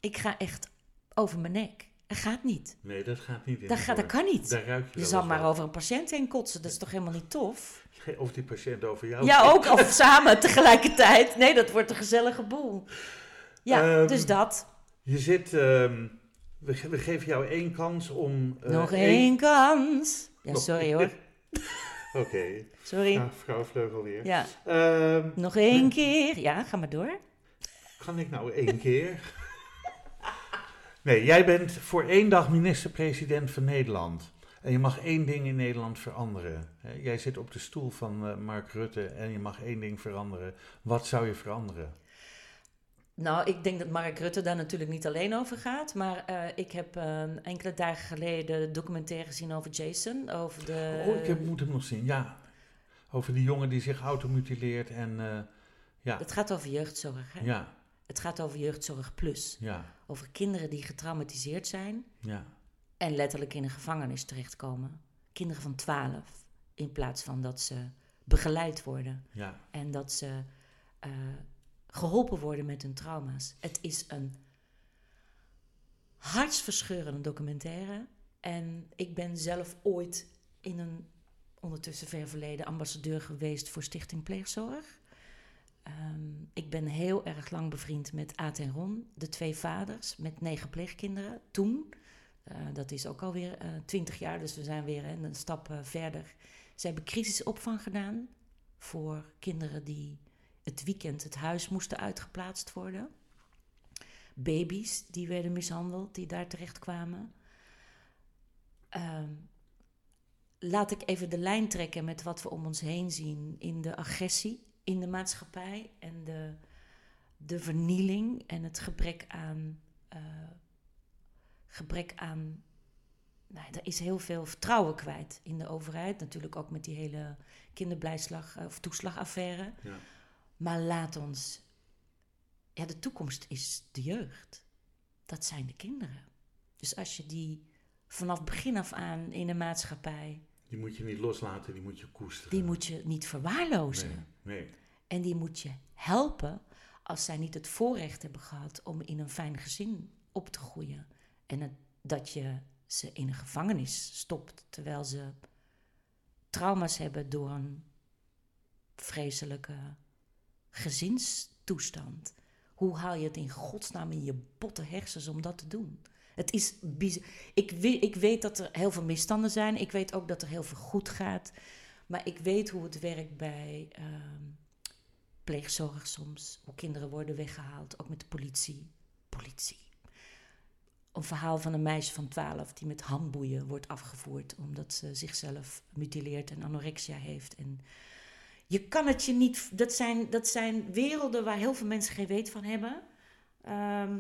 Ik ga echt over mijn nek. Dat gaat niet. Nee, dat gaat niet in Dat, gaat, dat kan niet. Daar ruik je Je zal maar over een patiënt heen kotsen. Dat is toch helemaal niet tof? [LAUGHS] Of die patiënt over jou. Ja, ook. Of [LAUGHS] samen tegelijkertijd. Nee, dat wordt een gezellige boel. Ja, Ehm, dus dat. Je zit... ehm, we, ge- we geven jou één kans om... eh, Nog één- één kans. Ja, sorry hoor. [LAUGHS] Oké. Sorry. Ja, vrouw Vleugel weer. Ja, Ehm, nog één keer. Ja, ga maar door. kan ik nou één keer? Nee, jij bent voor één dag minister-president van Nederland. En je mag één ding in Nederland veranderen. Jij zit op de stoel van eh, Mark Rutte en je mag één ding veranderen. Wat zou je veranderen? Nou, ik denk dat Mark Rutte daar natuurlijk niet alleen over gaat. Maar eh, ik heb eh, enkele dagen geleden de documentaire gezien over Jason. Over de... oh, ik heb, moet hem nog zien. Ja, over die jongen die zich automutileert en... ja, Het gaat over jeugdzorg. Hè? ja, Het gaat over jeugdzorg plus. ja, Over kinderen die getraumatiseerd zijn ja. En letterlijk in een gevangenis terechtkomen. Kinderen van 12. In plaats van dat ze begeleid worden ja. en dat ze eh, geholpen worden met hun trauma's. Het is een hartsverscheurende documentaire. En ik ben zelf ooit in een ondertussen ver verleden ambassadeur geweest voor Stichting Pleegzorg. Ehm, ik ben heel erg lang bevriend met Aad en Ron, de twee vaders met negen pleegkinderen. Toen, dat is ook alweer eh, twintig jaar, dus we zijn weer een stap eh, verder. Ze hebben crisisopvang gedaan voor kinderen die het weekend het huis moesten uitgeplaatst worden. Baby's die werden mishandeld, die daar terecht kwamen. Ehm, laat ik even de lijn trekken met wat we om ons heen zien in de agressie in de maatschappij en de, de vernieling en het gebrek aan. eh, gebrek aan. Nou, er is heel veel vertrouwen kwijt in de overheid. Natuurlijk ook met die hele kinderblijslag eh, of toeslagaffaire. Ja. Maar laat ons. Ja, de toekomst is de jeugd. Dat zijn de kinderen. Dus als je die vanaf begin af aan in de maatschappij. Die moet je niet loslaten, die moet je koesteren. die moet je niet verwaarlozen. Nee, nee. En die moet je helpen als zij niet het voorrecht hebben gehad om in een fijn gezin op te groeien. En het- dat je ze in een gevangenis stopt terwijl ze trauma's hebben door een vreselijke gezinstoestand. Hoe haal je het in godsnaam in je botte hersens om dat te doen? Het is bizar. Ik, we- ik weet dat er heel veel misstanden zijn. Ik weet ook dat er heel veel goed gaat. Maar ik weet hoe het werkt bij ehm, pleegzorg soms. Hoe kinderen worden weggehaald, ook met de politie. Politie. Een verhaal van een meisje van 12 die met handboeien wordt afgevoerd omdat ze zichzelf mutileert en anorexia heeft. En je kan het je niet. Dat zijn, dat zijn werelden waar heel veel mensen geen weet van hebben. Ehm,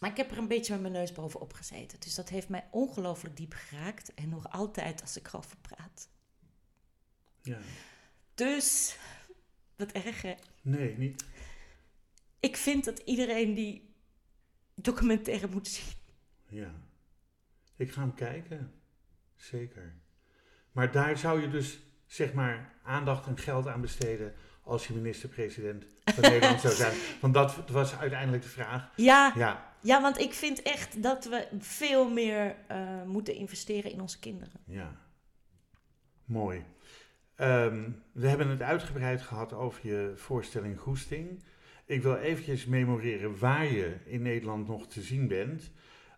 maar ik heb er een beetje met mijn neus bovenop gezeten. Dus dat heeft mij ongelooflijk diep geraakt. En nog altijd als ik erover praat. Ja. Dus Wat erg, hè? Nee, niet. Ik vind dat iedereen die documentaire moet zien. Ja. Ik ga hem kijken. Zeker. Maar daar zou je dus, zeg maar, aandacht en geld aan besteden als je minister-president van [LAUGHS] Nederland zou zijn. Want dat was uiteindelijk de vraag. Ja, Ja, ja want ik vind echt dat we veel meer eh, moeten investeren in onze kinderen. ja. Mooi. Ehm, we hebben het uitgebreid gehad over je voorstelling Goesting. Ik wil eventjes memoreren waar je in Nederland nog te zien bent.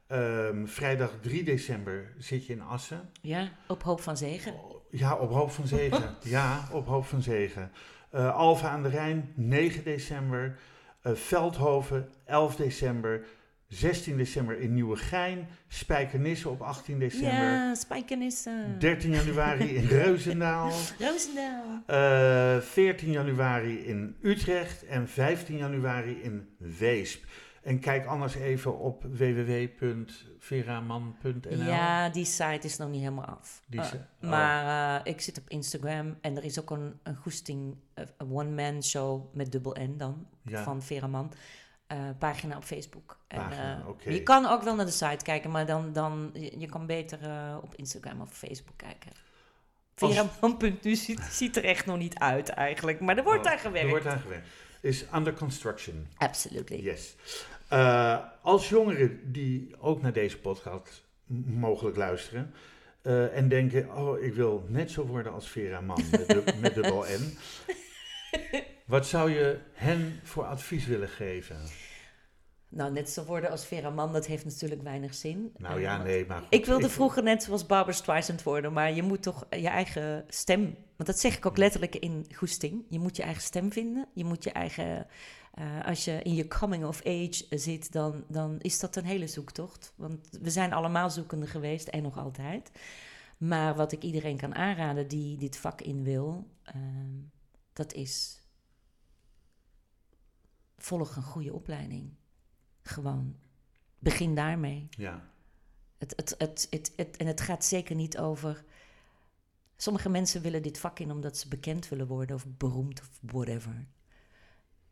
Ehm, vrijdag 3 december zit je in Assen. Ja, op hoop van zegen. Ja, op hoop van zegen. [LAUGHS] ja, op hoop van zegen. Eh Alfa aan de Rijn, 9 december. Eh, Veldhoven, 11 december. 16 december in Nieuwegein. Spijkenisse op 18 december. Ja, Spijkenissen. 13 januari in [LAUGHS] Reuzendaal. Roosendaal. Eh 14 januari in Utrecht. En 15 januari in Weesp. En kijk anders even op www.veraman.nl. Ja, die site is nog niet helemaal af. Eh, is- oh. Maar eh, ik zit op Instagram en er is ook een, een goesting, eh, een one-man show met dubbel N dan, Ja. van Veraman. Eh, pagina op Facebook. En, eh. Je kan ook wel naar de site kijken, maar dan, dan je, je kan beter eh, op Instagram of Facebook kijken. Als- Veraman.nu ziet, ziet er echt nog niet uit eigenlijk, maar er wordt Oh, aan gewerkt. Er wordt aan gewerkt. Is under construction. Absolutely. Yes. Als jongeren die ook naar deze podcast mogelijk luisteren en denken, oh, ik wil net zo worden als Vera Mann met, dub- met dubbel [LAUGHS] N. Wat zou je hen voor advies willen geven? Nou, net zo worden als Veraman, dat heeft natuurlijk weinig zin. Nou Eh, ja, want nee, maar goed, Ik wilde ik- vroeger net zoals Barbara Streisand worden, maar je moet toch je eigen stem... Want dat zeg ik ook letterlijk in Goesting. Je moet je eigen stem vinden. Je moet je eigen... eh, als je in je coming of age zit, dan, dan is dat een hele zoektocht. Want we zijn allemaal zoekende geweest en nog altijd. Maar wat ik iedereen kan aanraden die dit vak in wil, ehm, dat is... Volg een goede opleiding. Gewoon. Begin daarmee. Ja, Het, het, het, het, het, en het gaat zeker niet over. Sommige mensen willen dit vak in omdat ze bekend willen worden of beroemd of whatever.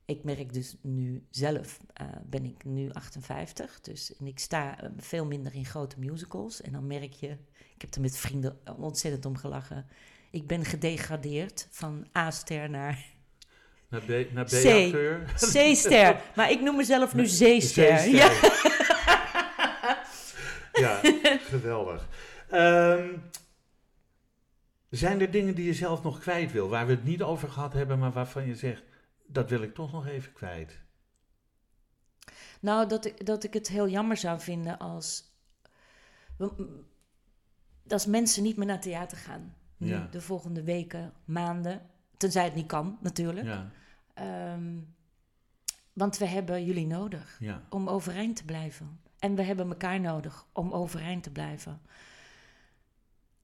Ik merk dus nu zelf, eh, ben ik nu 58, dus en ik sta eh, veel minder in grote musicals. En dan merk je, ik heb er met vrienden ontzettend om gelachen. Ik ben gedegradeerd van A-ster naar naar B, naar C. B-acteur. C-ster. Maar ik noem mezelf nu Zeester. Zeester. Ja. [LAUGHS] Ja, geweldig. Ehm, zijn er dingen die je zelf nog kwijt wil, waar we het niet over gehad hebben, maar waarvan je zegt, dat wil ik toch nog even kwijt? Nou, dat ik, dat ik het heel jammer zou vinden als. Als mensen niet meer naar theater gaan. Nu, Ja. de volgende weken, maanden. Tenzij het niet kan, natuurlijk. Ja, Ehm, want we hebben jullie nodig ja, om overeind te blijven. En we hebben elkaar nodig om overeind te blijven.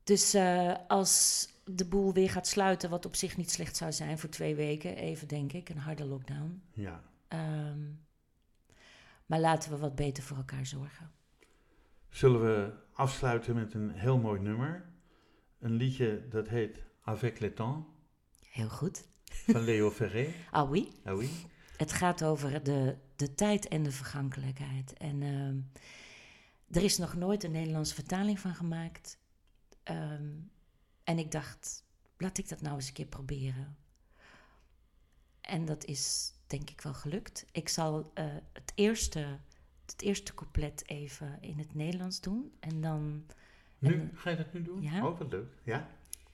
Dus eh, als de boel weer gaat sluiten, wat op zich niet slecht zou zijn voor twee weken, even denk ik, een harde lockdown. ja. Ehm, maar laten we wat beter voor elkaar zorgen. Zullen we afsluiten met een heel mooi nummer? Een liedje dat heet Avec le temps Heel goed. van Leo Ferré. [LAUGHS] Ah oui. Ah oui? Het gaat over de, de tijd en de vergankelijkheid. En ehm, er is nog nooit een Nederlandse vertaling van gemaakt. Ehm, en ik dacht, laat ik dat nou eens een keer proberen. En dat is denk ik wel gelukt. Ik zal eh, het, eerste, het eerste couplet even in het Nederlands doen. En dan Nu, En- ga je dat nu doen? Ja. Oh, wat leuk. Ja?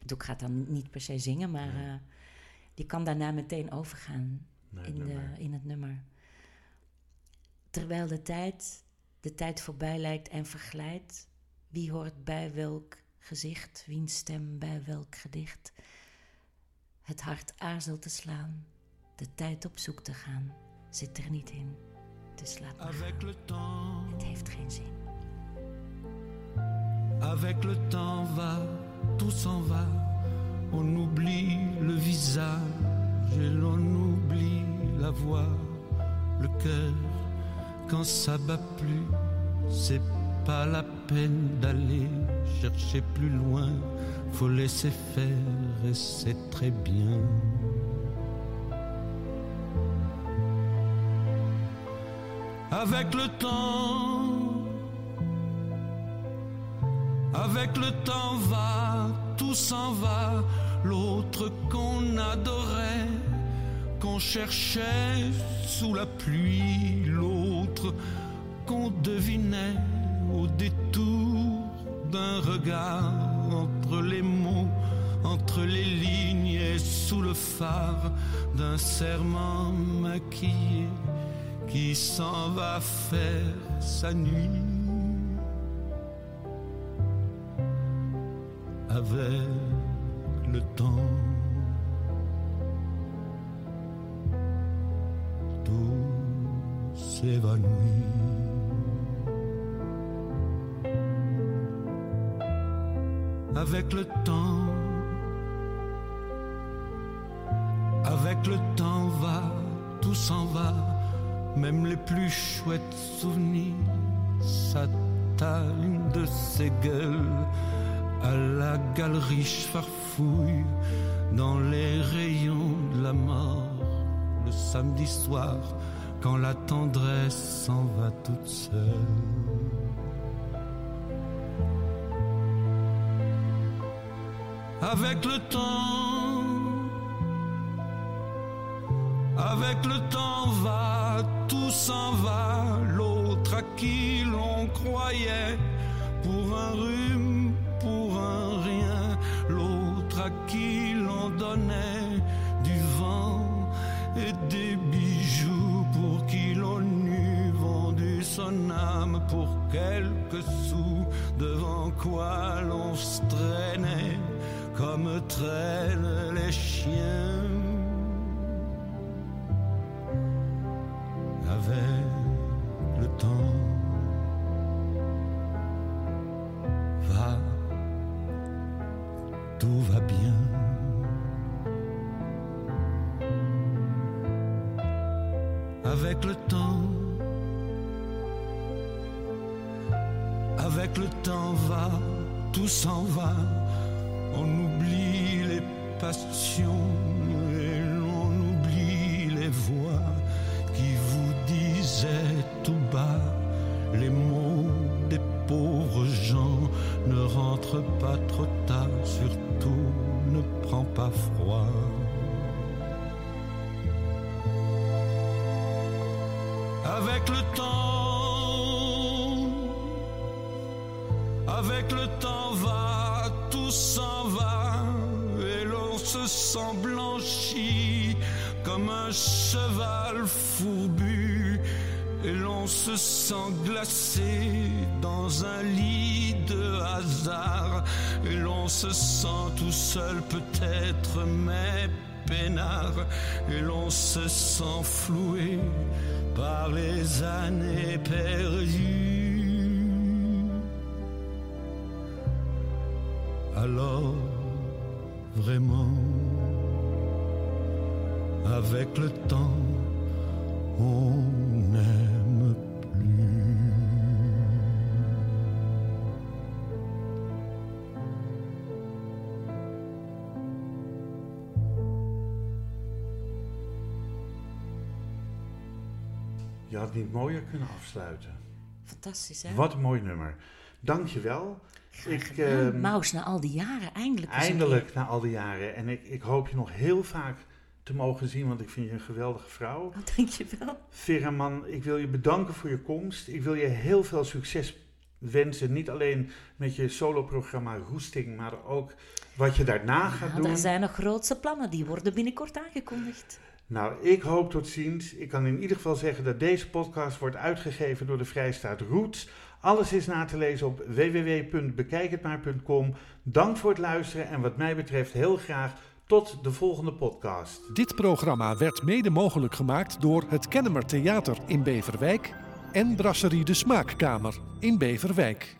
ik ga het dan niet per se zingen, maar Nee. eh, die kan daarna meteen overgaan Nee, in, de, in het nummer. Terwijl de tijd, de tijd voorbij lijkt en verglijdt, wie hoort bij welk gezicht, wiens stem bij welk gedicht. Het hart aarzelt te slaan, de tijd op zoek te gaan, zit er niet in. Dus laat maar Avec gaan. le temps, Het heeft geen zin. avec le temps va, tout s'en va. on oublie le visage et l'on oublie la voix, le cœur. Quand ça bat plus, c'est pas la peine d'aller chercher plus loin. Faut laisser faire et c'est très bien. Avec le temps, Avec le temps va, tout s'en va, l'autre qu'on adorait, qu'on cherchait sous la pluie, l'autre qu'on devinait au détour d'un regard entre les mots, entre les lignes et sous le phare d'un serment maquillé qui s'en va faire sa nuit avec le temps. Tout s'évanouit. Avec le temps, avec le temps va, tout s'en va, même les plus chouettes souvenirs s'attallent de ses gueules à la galerie farfouille dans les rayons de la mort le samedi soir quand la tendresse s'en va toute seule. Avec le temps, avec le temps va, tout s'en va, l'autre à qui l'on croyait pour un rhume, pour un rien, l'autre à qui l'on donnait du vent et des bijoux pour qui l'on eût vendu son âme pour quelques sous, devant quoi l'on se traînait comme traînent les chiens. Avec Avec le temps, avec le temps va, tout s'en va. On oublie les passions et l'on oublie les voix qui vous disaient tout bas les mots des pauvres gens. Ne rentre pas trop tard, surtout ne prends pas froid. Avec le temps, avec le temps va, tout s'en va, et l'on se sent blanchi comme un cheval fourbu, et l'on se sent glacé dans un lit de hasard, et l'on se sent tout seul peut-être, mais peinard, et l'on se sent floué par les années perdues. Je niet mooier kunnen afsluiten. Fantastisch, hè? Wat een mooi nummer. Dankjewel. Ik, Gedaan. ehm, Maus, na al die jaren, eindelijk eindelijk na al die jaren. En ik, ik hoop je nog heel vaak te mogen zien, want ik vind je een geweldige vrouw. Oh, dankjewel. Vera Man, ik wil je bedanken voor je komst. Ik wil je heel veel succes wensen. Niet alleen met je soloprogramma Roesting, maar ook wat je daarna gaat Ja, doen. er zijn nog grootse plannen, die worden binnenkort aangekondigd. Nou, ik hoop tot ziens. Ik kan in ieder geval zeggen dat deze podcast wordt uitgegeven door de Vrijstaat Roots. Alles is na te lezen op www.bekijkhetmaar.com. Dank voor het luisteren en wat mij betreft heel graag tot de volgende podcast. Dit programma werd mede mogelijk gemaakt door het Kennemer Theater in Beverwijk en Brasserie de Smaakkamer in Beverwijk.